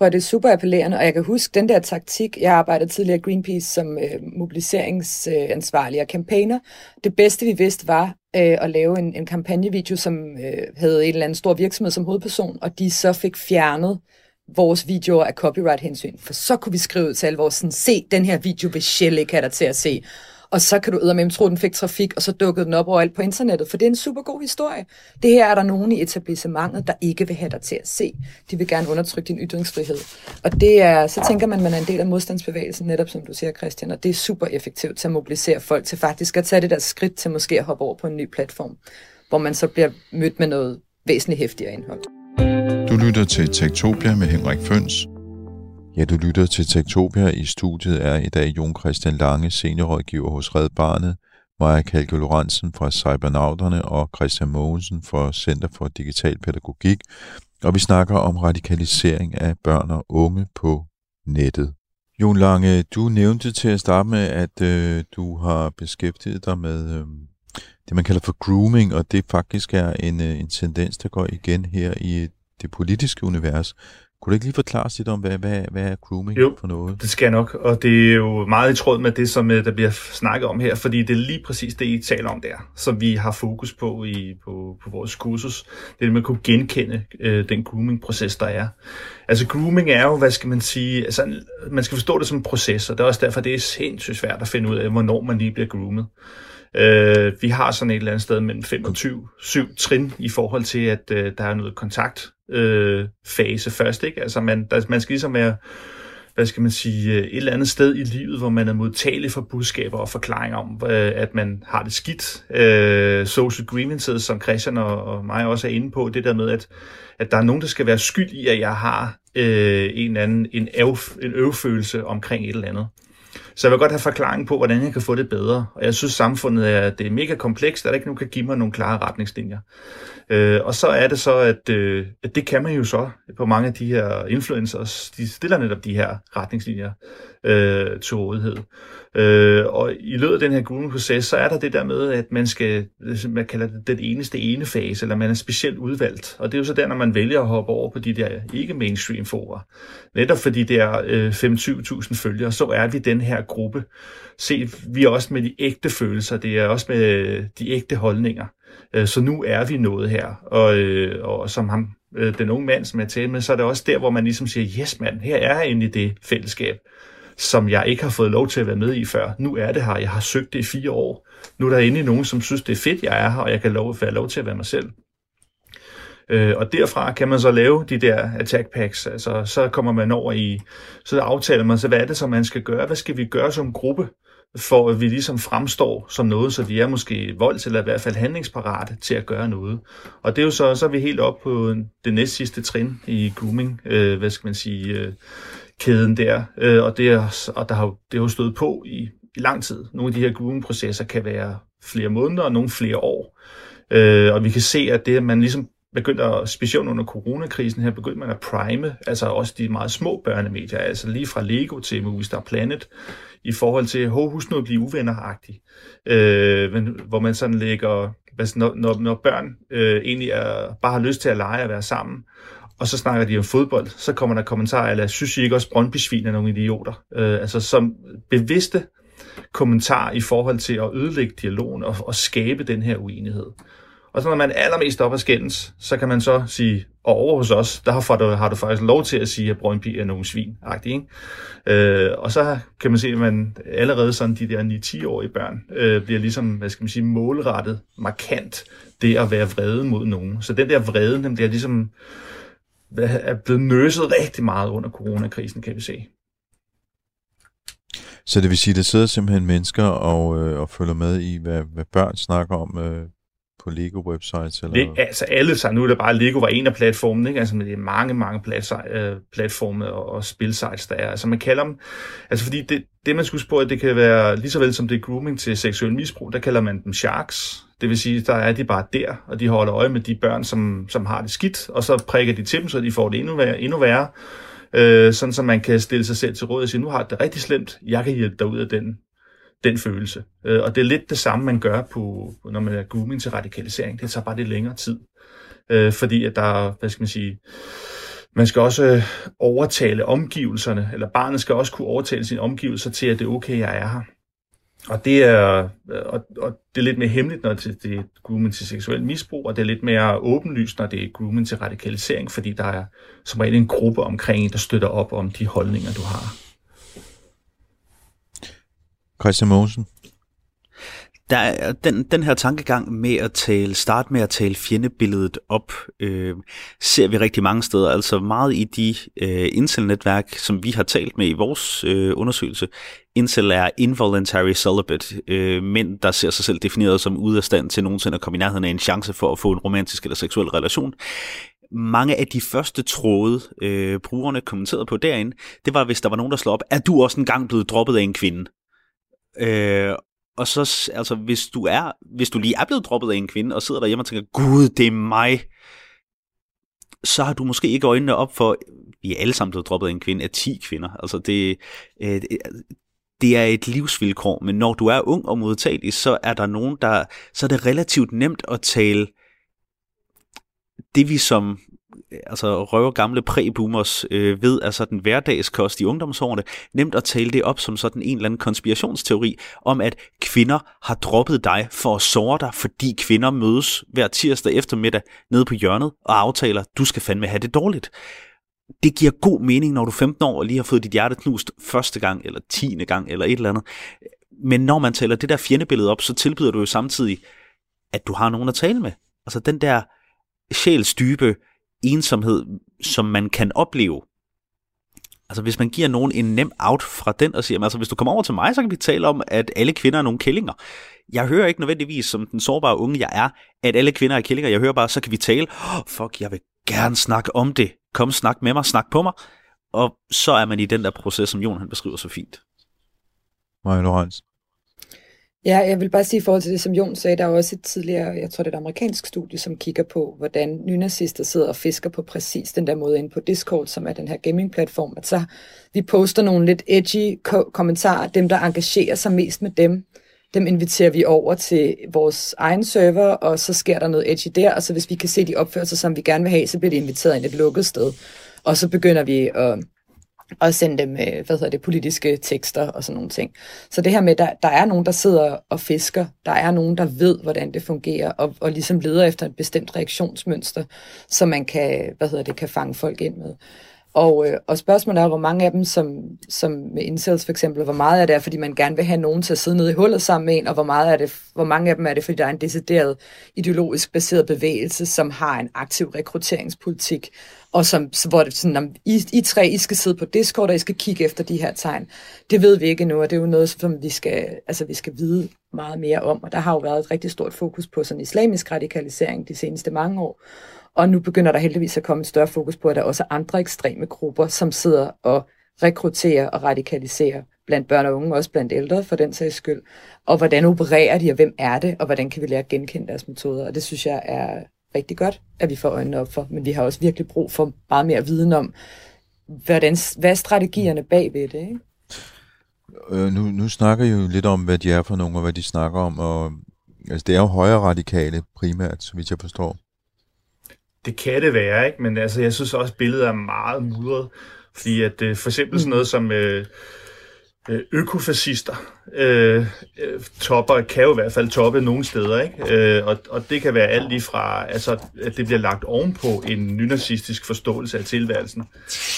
Prøv, det er super appellerende, og jeg kan huske den der taktik. Jeg arbejdede tidligere i Greenpeace som øh, mobiliseringsansvarlig og campaigner. Det bedste vi vidste var øh, at lave en, en kampagnevideo, som øh, havde en eller anden stor virksomhed som hovedperson, og de så fik fjernet vores videoer af copyright-hensyn. For så kunne vi skrive ud til alle vores, sådan, se den her video, hvis Shell ikke har der til at se og så kan du med tro, at den fik trafik, og så dukkede den op overalt på internettet, for det er en super god historie. Det her er der nogen i etablissementet, der ikke vil have dig til at se. De vil gerne undertrykke din ytringsfrihed. Og det er, så tænker man, at man er en del af modstandsbevægelsen, netop som du siger, Christian, og det er super effektivt til at mobilisere folk til faktisk at tage det der skridt til måske at hoppe over på en ny platform, hvor man så bliver mødt med noget væsentligt hæftigere indhold. Du lytter til Tektopia med Henrik Føns, Ja, du lytter til Tektopia. I studiet er i dag Jon Christian Lange, seniorrådgiver hos Red Barnet, Maja Kalke Lorentzen fra Cybernauterne og Christian Mogensen fra Center for Digital Pædagogik, og vi snakker om radikalisering af børn og unge på nettet. Jon Lange, du nævnte til at starte med, at øh, du har beskæftiget dig med øh, det, man kalder for grooming, og det faktisk er en, øh, en tendens, der går igen her i det politiske univers. Kunne du ikke lige forklare lidt om, hvad, hvad, hvad er grooming jo, for noget? det skal jeg nok, og det er jo meget i tråd med det, som øh, der bliver snakket om her, fordi det er lige præcis det, I taler om der, som vi har fokus på i, på, på vores kursus. Det er, at man kunne genkende øh, den grooming-proces, der er. Altså grooming er jo, hvad skal man sige, altså, man skal forstå det som en proces, og det er også derfor, det er sindssygt svært at finde ud af, hvornår man lige bliver groomet. Øh, vi har sådan et eller andet sted mellem 25 7 trin i forhold til, at øh, der er noget kontakt øh, først. Ikke? Altså man, der, man skal ligesom være hvad skal man sige, øh, et eller andet sted i livet, hvor man er modtagelig for budskaber og forklaringer om, øh, at man har det skidt. Øh, social grievances, som Christian og, og mig også er inde på, det der med, at, at der er nogen, der skal være skyld i, at jeg har øh, en anden en, øv, en øvfølelse omkring et eller andet. Så jeg vil godt have forklaring på, hvordan jeg kan få det bedre. Og jeg synes, samfundet er, det er mega komplekst, at der ikke nogen kan give mig nogle klare retningslinjer. Øh, og så er det så, at, øh, at det kan man jo så på mange af de her influencers. De stiller netop de her retningslinjer øh, til rådighed. Øh, og i løbet af den her grooming-proces, så er der det der med, at man skal, man kalder det den eneste ene fase, eller man er specielt udvalgt. Og det er jo så der, når man vælger at hoppe over på de der ikke-mainstream fora. Netop fordi det er øh, 25.000 følgere, så er vi den her gruppe. Se, vi er også med de ægte følelser, det er også med øh, de ægte holdninger. Øh, så nu er vi noget her. Og, øh, og som ham, øh, den unge mand, som jeg talte med, så er det også der, hvor man ligesom siger, yes mand, her er jeg inde i det fællesskab som jeg ikke har fået lov til at være med i før. Nu er det her. Jeg har søgt det i fire år. Nu er der inde nogen, som synes, det er fedt, jeg er her, og jeg kan lov, være lov til at være mig selv. Øh, og derfra kan man så lave de der attack packs. Altså, så kommer man over i, så aftaler man så, hvad er det, som man skal gøre? Hvad skal vi gøre som gruppe? for at vi ligesom fremstår som noget, så vi er måske volds- eller i hvert fald handlingsparate til at gøre noget. Og det er jo så, så er vi helt op på det næst sidste trin i grooming, øh, hvad skal man sige, øh, kæden der. Øh, og, det er, og der har, det har jo stået på i, i lang tid. Nogle af de her grooming-processer kan være flere måneder, og nogle flere år. Øh, og vi kan se, at det, at man ligesom begyndte at, specielt under coronakrisen her, begyndte man at prime, altså også de meget små børnemedier, altså lige fra Lego til Movistar Planet, i forhold til, husk nu at blive uvenneragtig. Øh, men, hvor man sådan lægger, altså når, når, når børn øh, egentlig er, bare har lyst til at lege og være sammen, og så snakker de om fodbold, så kommer der kommentarer, eller synes I ikke også Brøndby-svin er nogle idioter? Øh, altså som bevidste kommentar i forhold til at ødelægge dialogen og, og skabe den her uenighed. Og så når man er allermest op af skændes, så kan man så sige, og over hos os, der har du, har du faktisk lov til at sige, at Brøndby er nogle svin. Ikke? Øh, og så kan man se, at man allerede sådan de der 9-10-årige børn øh, bliver ligesom, hvad skal man sige, målrettet markant det at være vrede mod nogen. Så den der vrede, den bliver ligesom er blevet nøset rigtig meget under coronakrisen, kan vi se. Så det vil sige, at der sidder simpelthen mennesker og, øh, og følger med i, hvad, hvad børn snakker om øh, på Lego-websites? Eller? Det, altså alle sig, nu er det bare, Lego var en af platformen, ikke? Altså, men det er mange, mange plat, øh, platforme og, og spilsites, der er. Altså man kalder dem, altså fordi det, det man skulle spørge, at det kan være, lige så vel som det er grooming til seksuel misbrug, der kalder man dem sharks. Det vil sige, der er de bare der, og de holder øje med de børn, som, som har det skidt, og så prikker de til dem, så de får det endnu værre. Endnu værre. øh, sådan så man kan stille sig selv til råd og sige, nu har jeg det rigtig slemt, jeg kan hjælpe dig ud af den, den følelse. Øh, og det er lidt det samme, man gør, på, når man er grooming til radikalisering. Det tager bare lidt længere tid. Øh, fordi at der, hvad skal man sige, man skal også øh, overtale omgivelserne, eller barnet skal også kunne overtale sine omgivelser til, at det er okay, jeg er her. Og det er, og, og det er lidt mere hemmeligt, når det, det er grooming til seksuel misbrug, og det er lidt mere åbenlyst, når det er grooming til radikalisering, fordi der er som regel en gruppe omkring en, der støtter op om de holdninger, du har. Christian Mogensen, der er den, den her tankegang med at tale, starte med at tale fjendebilledet op, øh, ser vi rigtig mange steder. Altså meget i de øh, incel-netværk, som vi har talt med i vores øh, undersøgelse. Incel er involuntary celibate, øh, mænd, der ser sig selv defineret som ude af stand til nogensinde at komme i nærheden af en chance for at få en romantisk eller seksuel relation mange af de første tråde, øh, brugerne kommenterede på derinde, det var, hvis der var nogen, der slog op, er du også engang blevet droppet af en kvinde? Øh, og så, altså, hvis du er, hvis du lige er blevet droppet af en kvinde, og sidder derhjemme og tænker, gud, det er mig, så har du måske ikke øjnene op for, vi er alle sammen blevet droppet af en kvinde, af 10 kvinder. Altså, det, øh, det er et livsvilkår, men når du er ung og modtagelig, så er der nogen, der, så er det relativt nemt at tale det vi som altså røver gamle præboomers øh, ved er sådan hverdagskost i ungdomsårene, nemt at tale det op som sådan en eller anden konspirationsteori om, at kvinder har droppet dig for at såre dig, fordi kvinder mødes hver tirsdag eftermiddag nede på hjørnet og aftaler, du skal fandme have det dårligt. Det giver god mening, når du er 15 år og lige har fået dit hjerte knust første gang, eller tiende gang, eller et eller andet. Men når man taler det der fjendebillede op, så tilbyder du jo samtidig, at du har nogen at tale med. Altså den der sjælsdybe, ensomhed, som man kan opleve. Altså hvis man giver nogen en nem out fra den og siger, altså hvis du kommer over til mig, så kan vi tale om, at alle kvinder er nogle kællinger. Jeg hører ikke nødvendigvis, som den sårbare unge jeg er, at alle kvinder er kællinger. Jeg hører bare, så kan vi tale, oh, fuck, jeg vil gerne snakke om det. Kom, snak med mig, snak på mig. Og så er man i den der proces, som Jon han beskriver så fint. Maja Lorenz. Ja, jeg vil bare sige i forhold til det, som Jon sagde, der er også et tidligere, jeg tror det er et amerikansk studie, som kigger på, hvordan nynazister sidder og fisker på præcis den der måde ind på Discord, som er den her gaming-platform, at så vi poster nogle lidt edgy ko- kommentarer, dem der engagerer sig mest med dem, dem inviterer vi over til vores egen server, og så sker der noget edgy der, og så hvis vi kan se de opførelser, som vi gerne vil have, så bliver de inviteret ind et lukket sted. Og så begynder vi at og sende dem øh, hvad hedder det, politiske tekster og sådan nogle ting. Så det her med, der, der er nogen, der sidder og fisker, der er nogen, der ved, hvordan det fungerer, og, og ligesom leder efter et bestemt reaktionsmønster, som man kan, hvad hedder det, kan fange folk ind med. Og, øh, og spørgsmålet er, hvor mange af dem, som, som med incels for eksempel, hvor meget af det er, fordi man gerne vil have nogen til at sidde nede i hullet sammen med en, og hvor, meget er det, hvor mange af dem er det, fordi der er en decideret ideologisk baseret bevægelse, som har en aktiv rekrutteringspolitik, og som, hvor det sådan, om I, I tre, I skal sidde på Discord, og I skal kigge efter de her tegn. Det ved vi ikke endnu, og det er jo noget, som vi skal, altså, vi skal vide meget mere om, og der har jo været et rigtig stort fokus på sådan islamisk radikalisering de seneste mange år, og nu begynder der heldigvis at komme et større fokus på, at der også er andre ekstreme grupper, som sidder og rekrutterer og radikaliserer blandt børn og unge, også blandt ældre for den sags skyld. Og hvordan opererer de, og hvem er det, og hvordan kan vi lære at genkende deres metoder. Og det synes jeg er rigtig godt, at vi får øjnene op for. Men vi har også virkelig brug for meget mere viden om, hvordan, hvad er strategierne bag ved det. Ikke? Øh, nu, nu snakker I jo lidt om, hvad de er for nogle, og hvad de snakker om. Og, altså, det er jo højre radikale primært, så vidt jeg forstår. Det kan det være, ikke? men altså, jeg synes også, at billedet er meget mudret. Fordi at øh, for eksempel sådan noget som øh, øh økofascister øh, øh, topper, kan jo i hvert fald toppe nogle steder. Ikke? Øh, og, og det kan være alt lige fra, altså, at det bliver lagt ovenpå en nynazistisk forståelse af tilværelsen.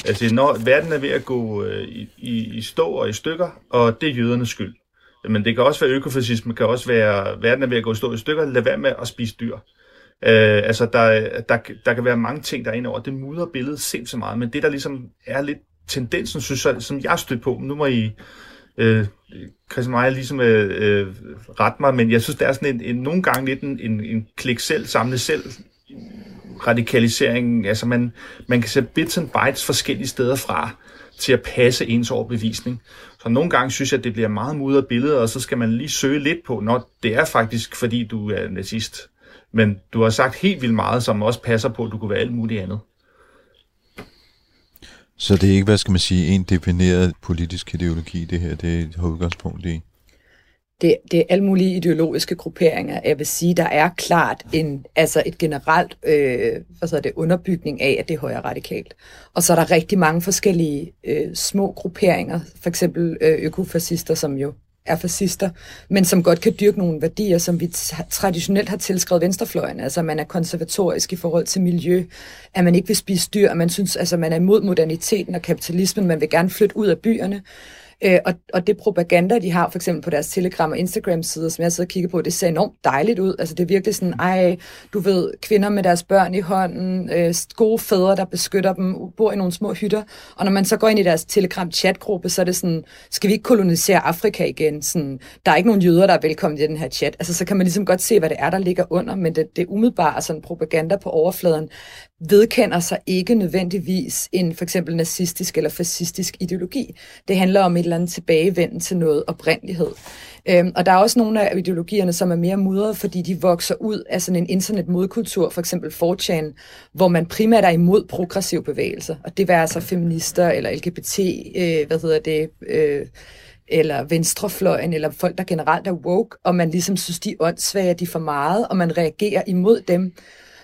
Altså, når verden er ved at gå øh, i, i, i stå og i stykker, og det er jødernes skyld. Men det kan også være økofascisme, kan også være, verden er ved at gå i stå i stykker, lad være med at spise dyr. Øh, Øh, altså, der, der, der kan være mange ting, der er over. Det mudrer billedet sindssygt meget, men det, der ligesom er lidt tendensen, synes jeg, som jeg stødt på, nu må I, øh, Christian Meyer ligesom øh, øh, ret mig, men jeg synes, der er sådan en, en nogle gange lidt en, en, en klik selv, samle selv radikalisering. Altså, man, man kan sætte bits and bytes forskellige steder fra til at passe ens overbevisning. Så nogle gange synes jeg, at det bliver meget mudret billede, og så skal man lige søge lidt på, når det er faktisk, fordi du er nazist. Men du har sagt helt vildt meget, som også passer på, at du kunne være alt muligt andet. Så det er ikke, hvad skal man sige, en defineret politisk ideologi, det her, det har udgangspunkt i? det, det er alle mulige ideologiske grupperinger. Jeg vil sige, der er klart en, altså et generelt øh, hvad så det, underbygning af, at det er højere radikalt. Og så er der rigtig mange forskellige øh, små grupperinger, for eksempel øh, økofascister, som jo er fascister, men som godt kan dyrke nogle værdier, som vi traditionelt har tilskrevet venstrefløjen. Altså, man er konservatorisk i forhold til miljø, at man ikke vil spise dyr, at man synes, altså, man er imod moderniteten og kapitalismen, man vil gerne flytte ud af byerne. Øh, og, og det propaganda, de har for eksempel på deres Telegram- og Instagram-sider, som jeg sidder og kigger på, det ser enormt dejligt ud. Altså det er virkelig sådan, ej, du ved, kvinder med deres børn i hånden, øh, gode fædre, der beskytter dem, bor i nogle små hytter. Og når man så går ind i deres Telegram-chatgruppe, så er det sådan, skal vi ikke kolonisere Afrika igen? Sådan, der er ikke nogen jøder, der er velkommen i den her chat. Altså så kan man ligesom godt se, hvad det er, der ligger under, men det, det er umiddelbart sådan propaganda på overfladen vedkender sig ikke nødvendigvis en for eksempel nazistisk eller fascistisk ideologi. Det handler om et eller andet tilbagevenden til noget oprindelighed. Øhm, og der er også nogle af ideologierne, som er mere mudrede, fordi de vokser ud af sådan en internetmodkultur, for eksempel 4chan, hvor man primært er imod progressive bevægelser. Og det vil altså feminister eller LGBT, øh, hvad hedder det, øh, eller venstrefløjen, eller folk, der generelt er woke, og man ligesom synes, de er åndssvage, de er for meget, og man reagerer imod dem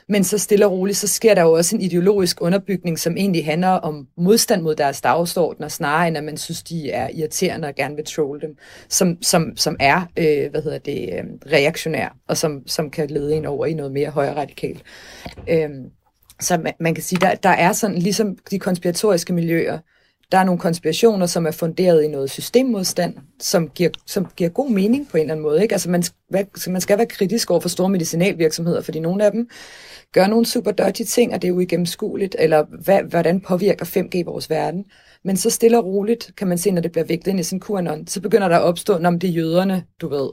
men så stille og roligt, så sker der jo også en ideologisk underbygning, som egentlig handler om modstand mod deres dagsordner, snarere end at man synes, de er irriterende og gerne vil trolle dem, som, som, som er øh, hvad hedder det, øh, reaktionær, og som, som kan lede ind over i noget mere højre radikalt. Øh, så man, man kan sige, der, der er sådan, ligesom de konspiratoriske miljøer, der er nogle konspirationer, som er funderet i noget systemmodstand, som giver, som giver god mening på en eller anden måde. Ikke? Altså man, man skal være kritisk over for store medicinalvirksomheder, fordi nogle af dem gør nogle super dirty ting, og det er jo igennemskueligt, eller hvad, hvordan påvirker 5G vores verden. Men så stille og roligt kan man se, når det bliver vægtet ind i sådan QAnon, så begynder der at opstå, når det er jøderne, du ved,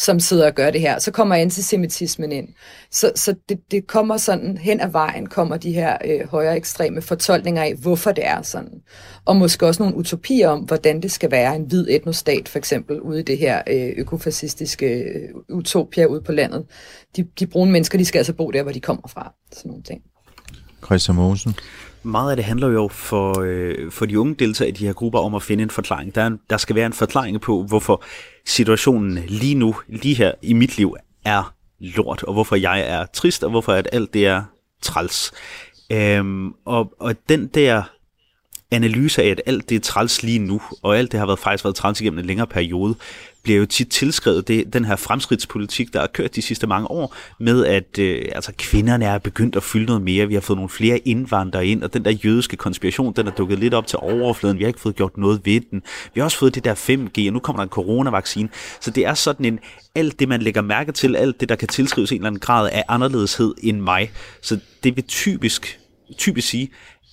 som sidder og gør det her. Så kommer antisemitismen ind. Så, så det, det kommer sådan, hen ad vejen kommer de her øh, højere ekstreme fortolkninger af, hvorfor det er sådan. Og måske også nogle utopier om, hvordan det skal være en hvid etnostat, for eksempel, ude i det her øh, økofascistiske øh, utopia ude på landet. De, de brune mennesker, de skal altså bo der, hvor de kommer fra. Sådan nogle ting. Christian Mogensen meget af det handler jo for, øh, for de unge deltagere i de her grupper om at finde en forklaring. Der, er en, der skal være en forklaring på, hvorfor situationen lige nu, lige her i mit liv, er lort, og hvorfor jeg er trist, og hvorfor at alt det er træls. Øhm, og, og den der analyse af, at alt det er træls lige nu, og alt det har været, faktisk været træls igennem en længere periode, bliver jo tit tilskrevet det, den her fremskridtspolitik, der har kørt de sidste mange år, med at øh, altså, kvinderne er begyndt at fylde noget mere, vi har fået nogle flere indvandrere ind, og den der jødiske konspiration, den er dukket lidt op til overfladen, vi har ikke fået gjort noget ved den. Vi har også fået det der 5G, og nu kommer der en coronavaccine. Så det er sådan en, alt det man lægger mærke til, alt det der kan tilskrives en eller anden grad af anderledeshed end mig. Så det vil typisk, typisk sige,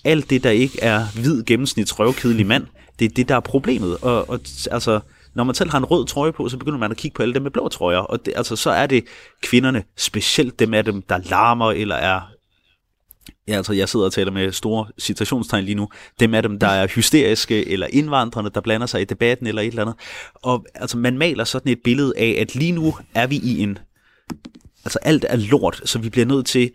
alt det der ikke er hvid gennemsnits røvkedelig mand, det er det, der er problemet. Og, og altså, når man selv har en rød trøje på, så begynder man at kigge på alle dem med blå trøjer, og det, altså, så er det kvinderne, specielt dem af dem, der larmer eller er Ja, altså jeg sidder og taler med store citationstegn lige nu. Dem af dem, der er hysteriske, eller indvandrerne, der blander sig i debatten, eller et eller andet. Og altså man maler sådan et billede af, at lige nu er vi i en... Altså alt er lort, så vi bliver nødt til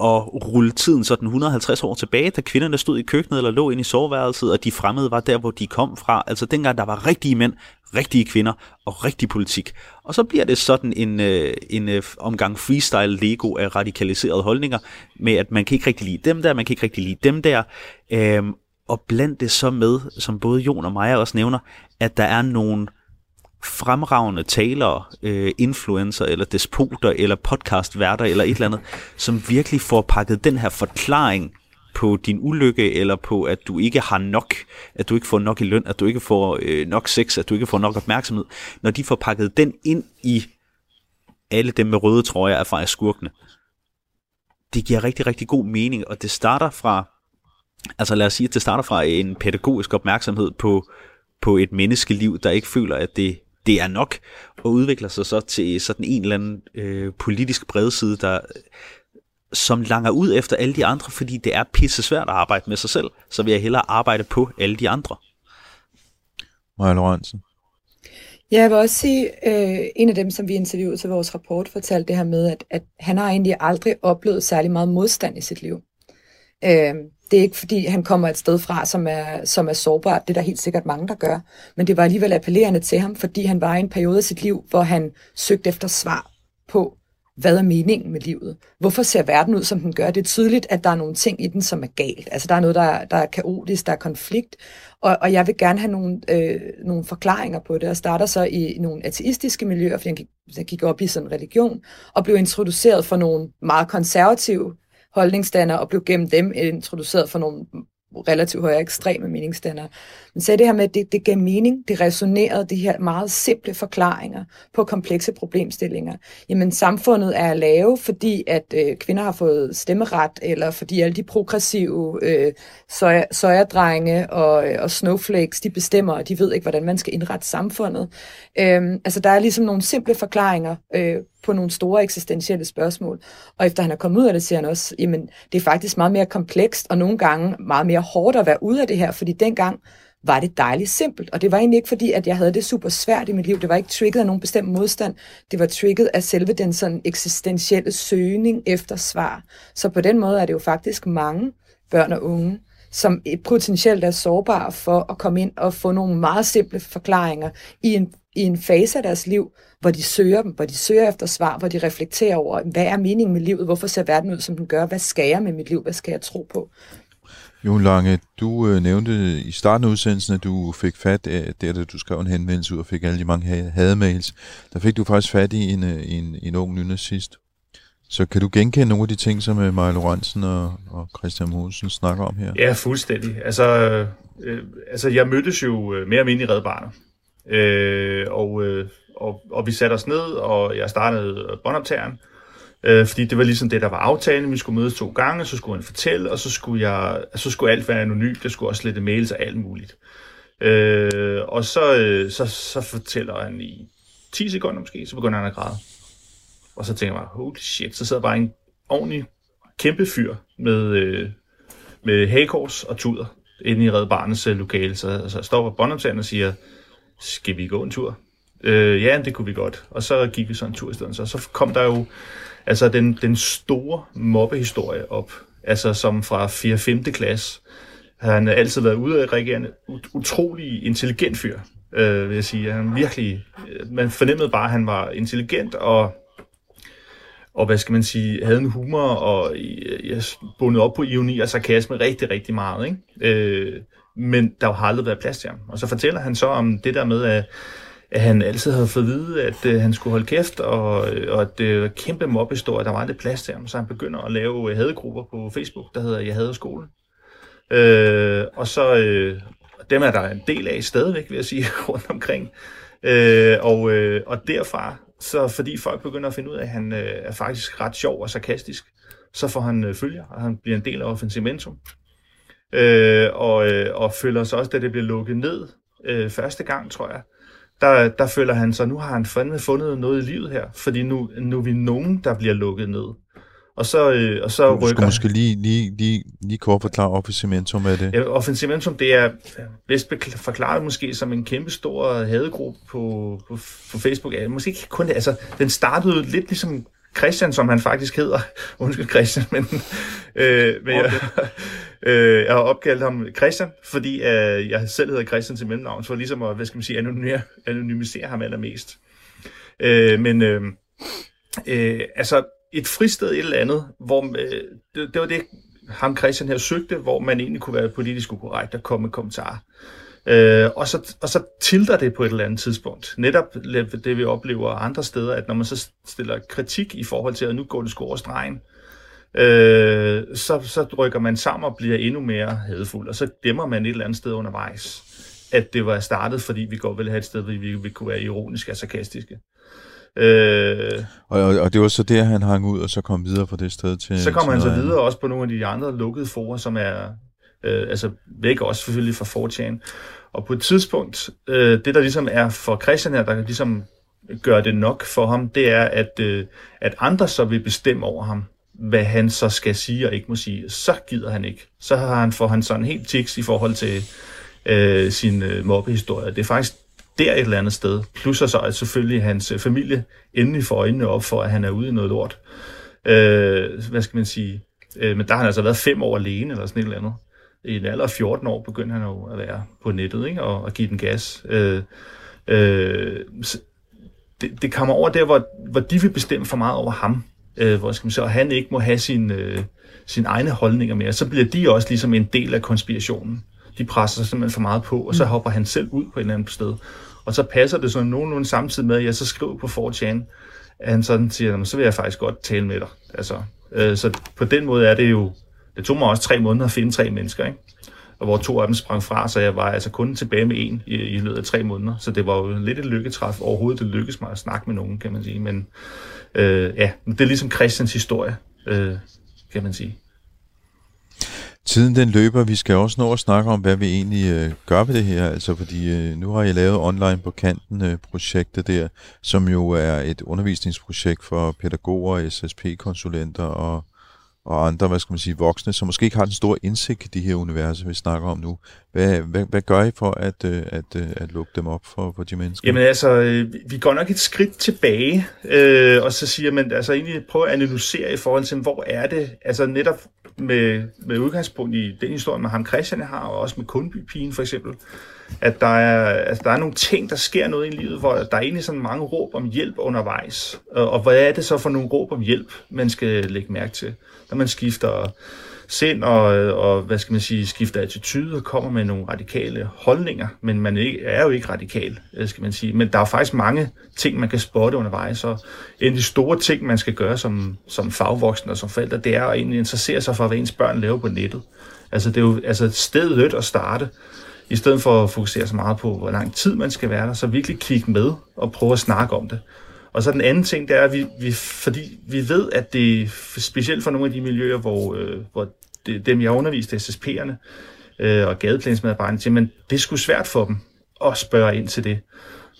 at rulle tiden sådan 150 år tilbage, da kvinderne stod i køkkenet eller lå inde i soveværelset, og de fremmede var der, hvor de kom fra. Altså dengang der var rigtige mænd, rigtige kvinder og rigtig politik. Og så bliver det sådan en, øh, en øh, omgang freestyle Lego af radikaliserede holdninger, med at man kan ikke rigtig lide dem der, man kan ikke rigtig lide dem der. Øhm, og blandt det så med, som både Jon og Maja også nævner, at der er nogle fremragende talere, øh, influencer eller despoter eller podcastværter eller et eller andet, som virkelig får pakket den her forklaring på din ulykke, eller på, at du ikke har nok, at du ikke får nok i løn, at du ikke får øh, nok sex, at du ikke får nok opmærksomhed, når de får pakket den ind i alle dem med røde trøjer er faktisk skurkene. Det giver rigtig, rigtig god mening, og det starter fra, altså lad os sige, at det starter fra en pædagogisk opmærksomhed på, på et menneskeliv, der ikke føler, at det det er nok, og udvikler sig så til sådan en eller anden øh, politisk bredside, der som langer ud efter alle de andre, fordi det er pisse svært at arbejde med sig selv, så vil jeg hellere arbejde på alle de andre. Maja Lorentzen. Ja, jeg vil også sige, øh, en af dem, som vi interviewede til vores rapport, fortalte det her med, at, at han har egentlig aldrig oplevet særlig meget modstand i sit liv. Øh, det er ikke fordi, han kommer et sted fra, som er, som er sårbart. Det er der helt sikkert mange, der gør. Men det var alligevel appellerende til ham, fordi han var i en periode af sit liv, hvor han søgte efter svar på, hvad er meningen med livet? Hvorfor ser verden ud, som den gør? Det er tydeligt, at der er nogle ting i den, som er galt. Altså, der er noget, der, der er kaotisk, der er konflikt, og, og jeg vil gerne have nogle, øh, nogle forklaringer på det, og starter så i, nogle ateistiske miljøer, fordi jeg gik, jeg gik op i sådan en religion, og blev introduceret for nogle meget konservative holdningsdannere, og blev gennem dem introduceret for nogle relativt højere ekstreme meningsdannere. Men sagde det her med, at det, det gav mening, det resonerede, de her meget simple forklaringer på komplekse problemstillinger. Jamen samfundet er lave, fordi at øh, kvinder har fået stemmeret, eller fordi alle de progressive øh, søjerdrenge og, øh, og snowflakes, de bestemmer, og de ved ikke, hvordan man skal indrette samfundet. Øh, altså der er ligesom nogle simple forklaringer øh, på nogle store eksistentielle spørgsmål. Og efter han er kommet ud af det, siger han også, jamen det er faktisk meget mere komplekst, og nogle gange meget mere hårdt at være ude af det her, fordi dengang var det dejligt simpelt. Og det var egentlig ikke fordi, at jeg havde det super svært i mit liv. Det var ikke trigget af nogen bestemt modstand. Det var trigget af selve den sådan eksistentielle søgning efter svar. Så på den måde er det jo faktisk mange børn og unge, som potentielt er sårbare for at komme ind og få nogle meget simple forklaringer i en, i en fase af deres liv, hvor de søger dem, hvor de søger efter svar, hvor de reflekterer over, hvad er meningen med livet, hvorfor ser verden ud, som den gør, hvad skal jeg med mit liv, hvad skal jeg tro på? Jon Lange, du øh, nævnte i starten af udsendelsen, at du fik fat, af, der da du skrev en henvendelse ud og fik alle de mange hademails, der fik du faktisk fat i en, øh, en, en ung nynazist. Så kan du genkende nogle af de ting, som øh, Maja Lorentzen og, og Christian Mogensen snakker om her? Ja, fuldstændig. Altså, øh, altså jeg mødtes jo øh, mere eller mindre i Red Barnet. Øh, og, øh, og, og vi satte os ned, og jeg startede båndoptageren. Øh, fordi det var ligesom det, der var aftalen. Vi skulle mødes to gange, så skulle han fortælle, og så skulle, jeg, så skulle alt være anonymt. Det skulle også slette mails og alt muligt. Øh, og så, øh, så, så fortæller han i 10 sekunder måske, så begynder han at græde. Og så tænker jeg mig, holy shit, så sidder bare en ordentlig kæmpe fyr med, øh, med hagekors og tuder inde i Red Barnets øh, lokale. Så, så jeg står på båndoptageren og siger, skal vi gå en tur? Øh, ja, det kunne vi godt. Og så gik vi så en tur i stedet. Så, så kom der jo altså den, den store mobbehistorie op, altså som fra 4. 5. klasse. Han har altid været ude af reagerende, utrolig intelligent fyr, øh, vil jeg sige. Han virkelig, øh, man fornemmede bare, at han var intelligent og og hvad skal man sige, havde en humor og øh, jeg bundet op på ironi og sarkasme rigtig, rigtig meget. Ikke? Øh, men der har aldrig været plads til ham. Og så fortæller han så om det der med, at at han altid havde fået at vide, at øh, han skulle holde kæft, og, øh, og at det var kæmpe mobbehistorie, der var aldrig plads til ham, så han begynder at lave øh, hadegrupper på Facebook, der hedder Jeg hader skolen. Øh, og så, øh, dem er der en del af stadigvæk, vil jeg sige, [LAUGHS] rundt omkring. Øh, og, øh, og derfra, så fordi folk begynder at finde ud af, at han øh, er faktisk ret sjov og sarkastisk, så får han øh, følger, og han bliver en del af Offensimentum. Øh, og, øh, og føler sig også, da det bliver lukket ned øh, første gang, tror jeg, der, der føler han så, nu har han fandme fundet noget i livet her, fordi nu, nu er vi nogen, der bliver lukket ned. Og så, øh, og så du rykker... Du måske lige, lige, lige, lige kort forklare Offensimentum af det. Ja, Offensimentum, det er bedst forklaret måske som en kæmpe stor hadegruppe på, på, på Facebook. Ja, måske ikke kun det, altså den startede lidt ligesom Christian, som han faktisk hedder. [LAUGHS] Undskyld Christian, men, øh, men okay. jeg, [LAUGHS] øh, jeg har opkaldt ham Christian, fordi øh, jeg selv hedder Christian til mellemnavn, for ligesom at, hvad skal man sige, anonymisere, anonymisere ham allermest. Øh, men øh, øh, altså et fristed et eller andet, hvor øh, det, det var det, ham Christian her søgte, hvor man egentlig kunne være politisk ukorrekt og komme med kommentarer. Øh, og, så, og så tilter det på et eller andet tidspunkt. Netop det, vi oplever andre steder, at når man så stiller kritik i forhold til, at nu går det sgu over stregen, øh, så, så rykker man sammen og bliver endnu mere hadfuld, og så dæmmer man et eller andet sted undervejs, at det var startet, fordi vi godt ville have et sted, hvor vi, vi kunne være ironiske og sarkastiske. Øh, og, og, og det var så der, han hang ud, og så kom videre fra det sted til... Så kom han så videre også på nogle af de andre lukkede forer, som er øh, altså væk også selvfølgelig fra 4 Og på et tidspunkt, øh, det der ligesom er for Christian her, der ligesom gør det nok for ham, det er, at, øh, at andre så vil bestemme over ham, hvad han så skal sige og ikke må sige. Så gider han ikke. Så har han, får han sådan helt tiks i forhold til øh, sin øh, mobbehistorie. Det er faktisk der et eller andet sted. Plus så at selvfølgelig hans øh, familie endelig får øjnene op for, at han er ude i noget lort. Øh, hvad skal man sige? Øh, men der har han altså været fem år alene, eller sådan et eller andet. I en alder af 14 år begyndte han jo at være på nettet, ikke? Og, og give den gas. Øh, øh, det, det kommer over der, hvor, hvor de vil bestemme for meget over ham. Øh, hvor skal man sige, og han ikke må have sin, øh, sine egne holdninger mere. Så bliver de også ligesom en del af konspirationen. De presser sig simpelthen for meget på, og så mm. hopper han selv ud på et eller andet sted. Og så passer det sådan nogenlunde samtidig med, at jeg så skriver på 4chan, at han sådan siger, så vil jeg faktisk godt tale med dig. Altså, øh, så på den måde er det jo, det tog mig også tre måneder at finde tre mennesker, ikke? og hvor to af dem sprang fra, så jeg var altså kun tilbage med en i, i løbet af tre måneder. Så det var jo lidt et lykketræf overhovedet, det lykkedes mig at snakke med nogen, kan man sige. Men øh, ja, det er ligesom Christians historie, øh, kan man sige. Tiden den løber, vi skal også nå at snakke om, hvad vi egentlig øh, gør ved det her, altså fordi øh, nu har jeg lavet online på kanten øh, projektet der, som jo er et undervisningsprojekt for pædagoger, SSP-konsulenter og, og andre, hvad skal man sige, voksne, som måske ikke har den store indsigt i de her universer, vi snakker om nu. Hvad, hvad, hvad gør I for at, øh, at, at, at lukke dem op for, for de mennesker? Jamen altså, øh, vi går nok et skridt tilbage, øh, og så siger man, altså egentlig prøve at analysere i forhold til, hvor er det, altså netop med, med udgangspunkt i den historie med ham Christian har, og også med Kundbypigen for eksempel, at der er, altså, der er nogle ting, der sker noget i livet, hvor der er egentlig sådan mange råb om hjælp undervejs. Og, og hvad er det så for nogle råb om hjælp, man skal lægge mærke til, når man skifter sind og, og hvad skal man sige, skifter attitude og kommer med nogle radikale holdninger, men man er jo ikke radikal, øh, skal man sige. Men der er faktisk mange ting, man kan spotte undervejs, så en af de store ting, man skal gøre som, som fagvoksen og som forældre, det er at egentlig interessere sig for, hvad ens børn laver på nettet. Altså det er jo altså stedet at starte, i stedet for at fokusere så meget på, hvor lang tid man skal være der, så virkelig kigge med og prøve at snakke om det. Og så den anden ting, det er, at vi, vi, fordi vi ved, at det specielt for nogle af de miljøer, hvor, øh, hvor det, dem jeg underviste, SSP'erne øh, og gadeplansmedarbejderne, siger, men det er sgu svært for dem at spørge ind til det.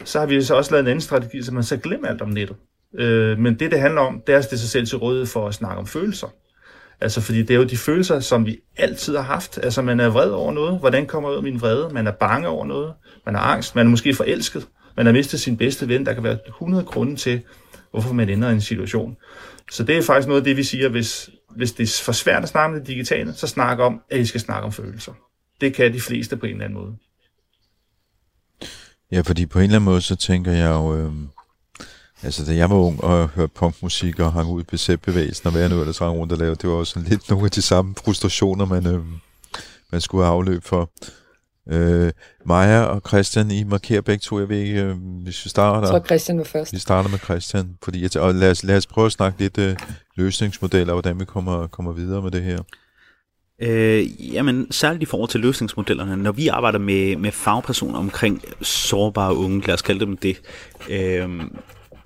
Så har vi så også lavet en anden strategi, så man så glemmer alt om nettet. Øh, men det, det handler om, det er at stille sig selv til rådighed for at snakke om følelser. Altså, fordi det er jo de følelser, som vi altid har haft. Altså, man er vred over noget. Hvordan kommer ud af min vrede? Man er bange over noget. Man er angst. Man er måske forelsket. Man har mistet sin bedste ven. Der kan være 100 grunde til, hvorfor man ender i en situation. Så det er faktisk noget af det, vi siger, hvis, hvis det er for svært at snakke om det digitale, så snak om, at I skal snakke om følelser. Det kan de fleste på en eller anden måde. Ja, fordi på en eller anden måde, så tænker jeg jo, øh, altså da jeg var ung og hørte punkmusik og hang ud i BZ-bevægelsen og hvad jeg nu ellers rundt og lavede, det var også lidt nogle af de samme frustrationer, man, øh, man skulle have afløb for. Øh, Maja og Christian, I markerer begge to. Jeg ved ikke, øh, hvis vi starter... Jeg tror, Christian var først. Vi starter med Christian. Fordi jeg, og lad, os, lad os prøve at snakke lidt øh, løsningsmodeller, og hvordan vi kommer, kommer videre med det her. Øh, jamen, særligt i forhold til løsningsmodellerne, når vi arbejder med, med fagpersoner omkring sårbare unge, lad os kalde dem det, øh,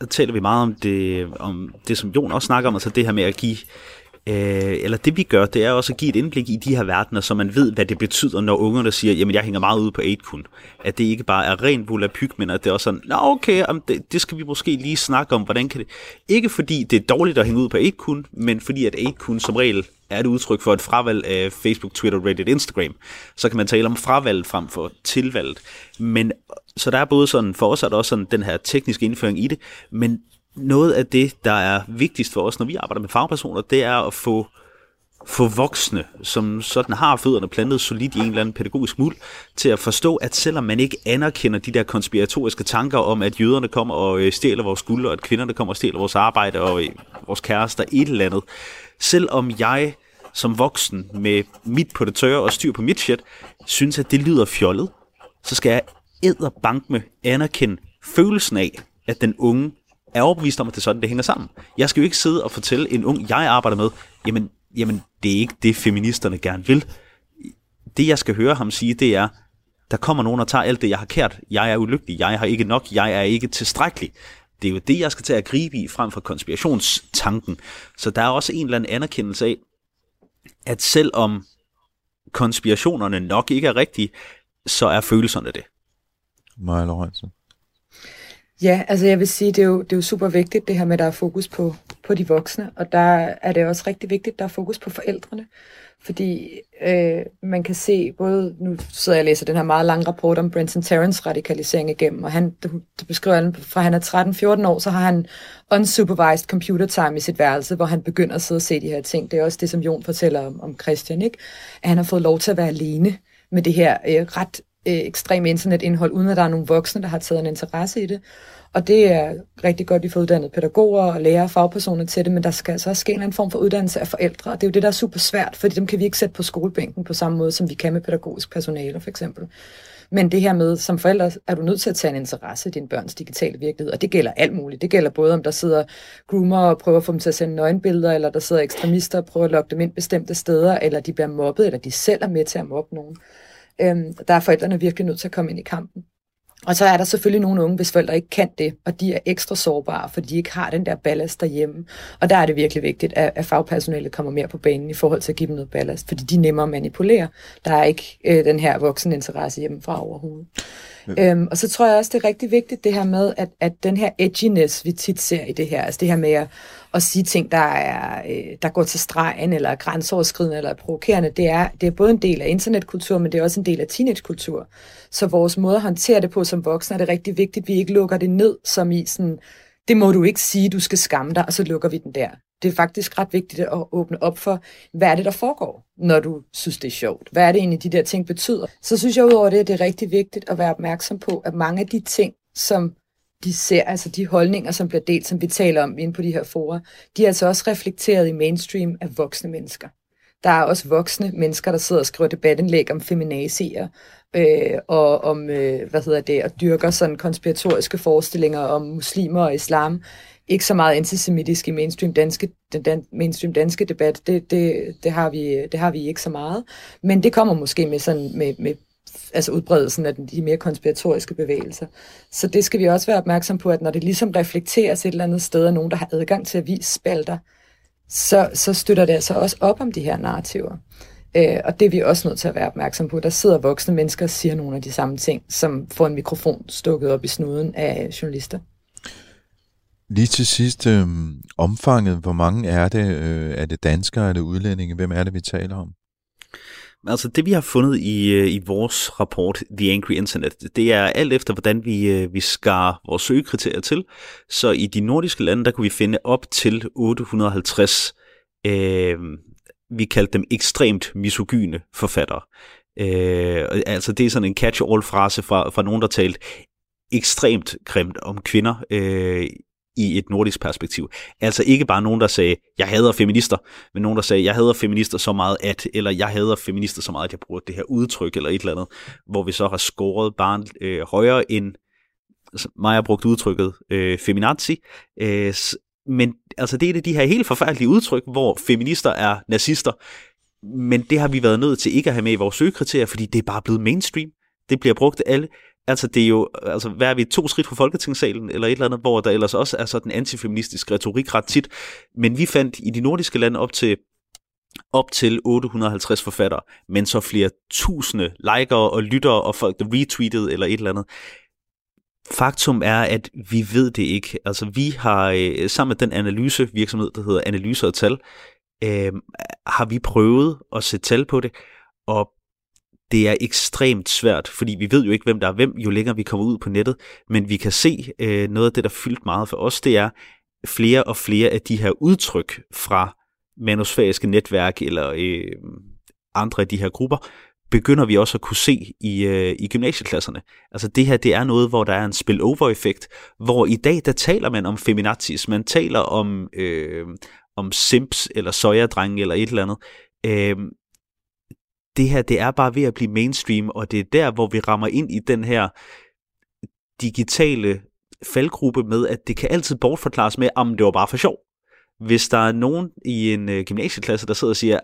taler vi meget om det, om det, som Jon også snakker om, altså det her med at give øh, eller det vi gør, det er også at give et indblik i de her verdener, så man ved, hvad det betyder, når ungerne siger, jamen jeg hænger meget ude på 8 kun. At det ikke bare er ren volapyk, men at det er også sådan, nå okay, om det, det, skal vi måske lige snakke om, hvordan kan det... Ikke fordi det er dårligt at hænge ud på 8 kun, men fordi at 8 kun som regel er et udtryk for et fravalg af Facebook, Twitter, Reddit, Instagram. Så kan man tale om fravalget frem for tilvalget. Men så der er både sådan, for os er der også sådan den her tekniske indføring i det, men noget af det, der er vigtigst for os, når vi arbejder med fagpersoner, det er at få, få voksne, som sådan har fødderne plantet solidt i en eller anden pædagogisk muld, til at forstå, at selvom man ikke anerkender de der konspiratoriske tanker om, at jøderne kommer og øh, stjæler vores guld, og at kvinderne kommer og stjæler vores arbejde og øh, vores kærester, et eller andet. Selvom jeg som voksen med mit på det tørre og styr på mit shit, synes, at det lyder fjollet, så skal jeg æderbank med anerkende følelsen af, at den unge er overbevist om, at det er sådan, det hænger sammen. Jeg skal jo ikke sidde og fortælle en ung, jeg arbejder med, jamen, jamen det er ikke det, feministerne gerne vil. Det, jeg skal høre ham sige, det er, der kommer nogen og tager alt det, jeg har kært. Jeg er ulykkelig, jeg har ikke nok, jeg er ikke tilstrækkelig. Det er jo det, jeg skal til at gribe i frem for konspirationstanken. Så der er også en eller anden anerkendelse af, at selvom konspirationerne nok ikke er rigtige, så er følelserne det. Maja Lorentzen. Ja, altså jeg vil sige, det er jo, det er jo super vigtigt det her med, at der er fokus på, på de voksne, og der er det også rigtig vigtigt, at der er fokus på forældrene. Fordi øh, man kan se, både nu sidder jeg og læser den her meget lange rapport om Brenton Terrence radikalisering igennem, og han det beskriver han, fra han er 13-14 år, så har han unsupervised computer time i sit værelse, hvor han begynder at sidde og se de her ting. Det er også det, som Jon fortæller om, om Christian, ikke? at han har fået lov til at være alene med det her øh, ret øh, ekstreme internetindhold, uden at der er nogen voksne, der har taget en interesse i det. Og det er rigtig godt, at vi får uddannet pædagoger og lærere og fagpersoner til det, men der skal altså også ske en anden form for uddannelse af forældre, og det er jo det, der er super svært, fordi dem kan vi ikke sætte på skolebænken på samme måde, som vi kan med pædagogisk personale for eksempel. Men det her med, som forældre er du nødt til at tage en interesse i din børns digitale virkelighed, og det gælder alt muligt. Det gælder både, om der sidder groomer og prøver at få dem til at sende nøgenbilleder, eller der sidder ekstremister og prøver at lokke dem ind bestemte steder, eller de bliver mobbet, eller de selv er med til at mobbe nogen. Øhm, der er forældrene virkelig nødt til at komme ind i kampen. Og så er der selvfølgelig nogle unge, hvis forældre ikke kan det, og de er ekstra sårbare, fordi de ikke har den der ballast derhjemme. Og der er det virkelig vigtigt, at, at fagpersonalet kommer mere på banen i forhold til at give dem noget ballast, fordi de er nemmere at manipulere. Der er ikke øh, den her voksen interesse hjemmefra overhovedet. Ja. Øhm, og så tror jeg også, det er rigtig vigtigt det her med, at, at den her edginess, vi tit ser i det her, altså det her med at, at sige ting, der, er, øh, der går til stregen, eller er grænseoverskridende, eller er provokerende, det er, det er både en del af internetkultur, men det er også en del af teenagekultur. Så vores måde at håndtere det på som voksne, er det rigtig vigtigt, at vi ikke lukker det ned, som i sådan, det må du ikke sige, du skal skamme dig, og så lukker vi den der. Det er faktisk ret vigtigt at åbne op for, hvad er det, der foregår, når du synes, det er sjovt? Hvad er det egentlig, de der ting betyder? Så synes jeg udover det, at det er rigtig vigtigt at være opmærksom på, at mange af de ting, som de ser, altså de holdninger, som bliver delt, som vi taler om inde på de her forer, de er altså også reflekteret i mainstream af voksne mennesker. Der er også voksne mennesker, der sidder og skriver debatindlæg om feminazier, øh, og om, øh, hvad hedder det, og dyrker sådan konspiratoriske forestillinger om muslimer og islam. Ikke så meget antisemitisk i mainstream danske, den dan, mainstream danske debat, det, det, det, har vi, det har vi ikke så meget. Men det kommer måske med, sådan, med, med altså udbredelsen af de mere konspiratoriske bevægelser. Så det skal vi også være opmærksom på, at når det ligesom reflekteres et eller andet sted af nogen, der har adgang til at vise spalter, så, så støtter det altså også op om de her narrativer. Øh, og det er vi også nødt til at være opmærksom på. Der sidder voksne mennesker og siger nogle af de samme ting, som får en mikrofon stukket op i snuden af journalister. Lige til sidst, øh, omfanget, hvor mange er det? Øh, er det danskere, er det udlændinge? Hvem er det, vi taler om? Altså det vi har fundet i, øh, i vores rapport, The Angry Internet, det er alt efter, hvordan vi, øh, vi skar vores søgekriterier til. Så i de nordiske lande, der kunne vi finde op til 850, øh, vi kaldte dem ekstremt misogyne forfattere. Øh, altså det er sådan en catch-all frase fra, fra nogen, der talte ekstremt grimt om kvinder øh, i et nordisk perspektiv. Altså ikke bare nogen, der sagde, jeg hader feminister, men nogen, der sagde, jeg hader feminister så meget at, eller jeg hader feminister så meget, at jeg bruger det her udtryk, eller et eller andet, hvor vi så har scoret barn øh, højere end altså mig har brugt udtrykket øh, feminazi, øh, men altså det er det de her helt forfærdelige udtryk, hvor feminister er nazister, men det har vi været nødt til ikke at have med i vores søgekriterier, fordi det er bare blevet mainstream. Det bliver brugt af alle. Altså, det er jo, altså, hvad er vi, to skridt fra Folketingssalen, eller et eller andet, hvor der ellers også er sådan antifeministisk retorik ret tit. Men vi fandt i de nordiske lande op til op til 850 forfattere, men så flere tusinde likere og lyttere og folk, der retweetede eller et eller andet. Faktum er, at vi ved det ikke. Altså, vi har øh, sammen med den analysevirksomhed, der hedder Analyser og Tal, øh, har vi prøvet at sætte tal på det, og det er ekstremt svært, fordi vi ved jo ikke, hvem der er hvem, jo længere vi kommer ud på nettet, men vi kan se øh, noget af det, der fyldt meget for os, det er flere og flere af de her udtryk fra manusfæriske netværk eller øh, andre af de her grupper, begynder vi også at kunne se i, øh, i gymnasieklasserne. Altså det her, det er noget, hvor der er en spillover-effekt, hvor i dag, der taler man om feminazis, man taler om, øh, om simps eller sojadrenge eller et eller andet. Øh, det her, det er bare ved at blive mainstream, og det er der, hvor vi rammer ind i den her digitale faldgruppe med, at det kan altid bortforklares med, at det var bare for sjov. Hvis der er nogen i en øh, gymnasieklasse, der sidder og siger,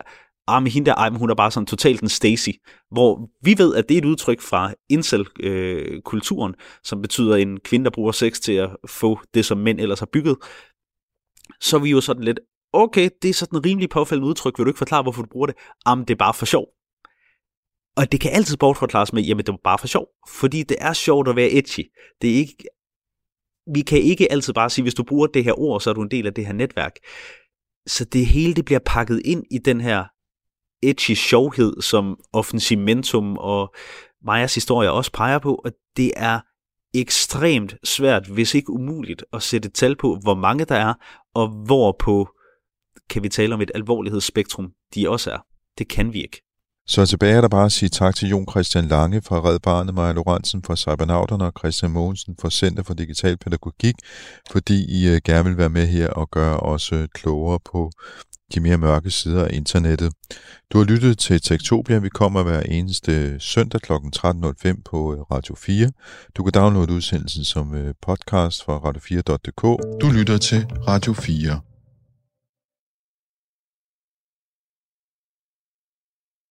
ah, men hende der, ej, men hun er bare sådan totalt en Stacy, hvor vi ved, at det er et udtryk fra incel-kulturen, øh, som betyder en kvinde, der bruger sex til at få det, som mænd ellers har bygget, så er vi jo sådan lidt, okay, det er sådan en rimelig påfaldende udtryk, vil du ikke forklare, hvorfor du bruger det? Jamen, det er bare for sjov. Og det kan altid bortforklares med, jamen det var bare for sjov. Fordi det er sjovt at være edgy. Det er ikke vi kan ikke altid bare sige, hvis du bruger det her ord, så er du en del af det her netværk. Så det hele det bliver pakket ind i den her edgy sjovhed, som Offensimentum og Majas historie også peger på, at det er ekstremt svært, hvis ikke umuligt, at sætte tal på, hvor mange der er, og hvor på, kan vi tale om et alvorlighedsspektrum, de også er. Det kan vi ikke. Så tilbage er der bare at sige tak til Jon Christian Lange fra Red Barnet, Maja Lorentzen fra Cybernauterne og Christian Mogensen fra Center for Digital Pædagogik, fordi I øh, gerne vil være med her og gøre os øh, klogere på de mere mørke sider af internettet. Du har lyttet til Tektopia. Vi kommer hver eneste øh, søndag kl. 13.05 på Radio 4. Du kan downloade udsendelsen som podcast fra radio4.dk. Du lytter til Radio 4.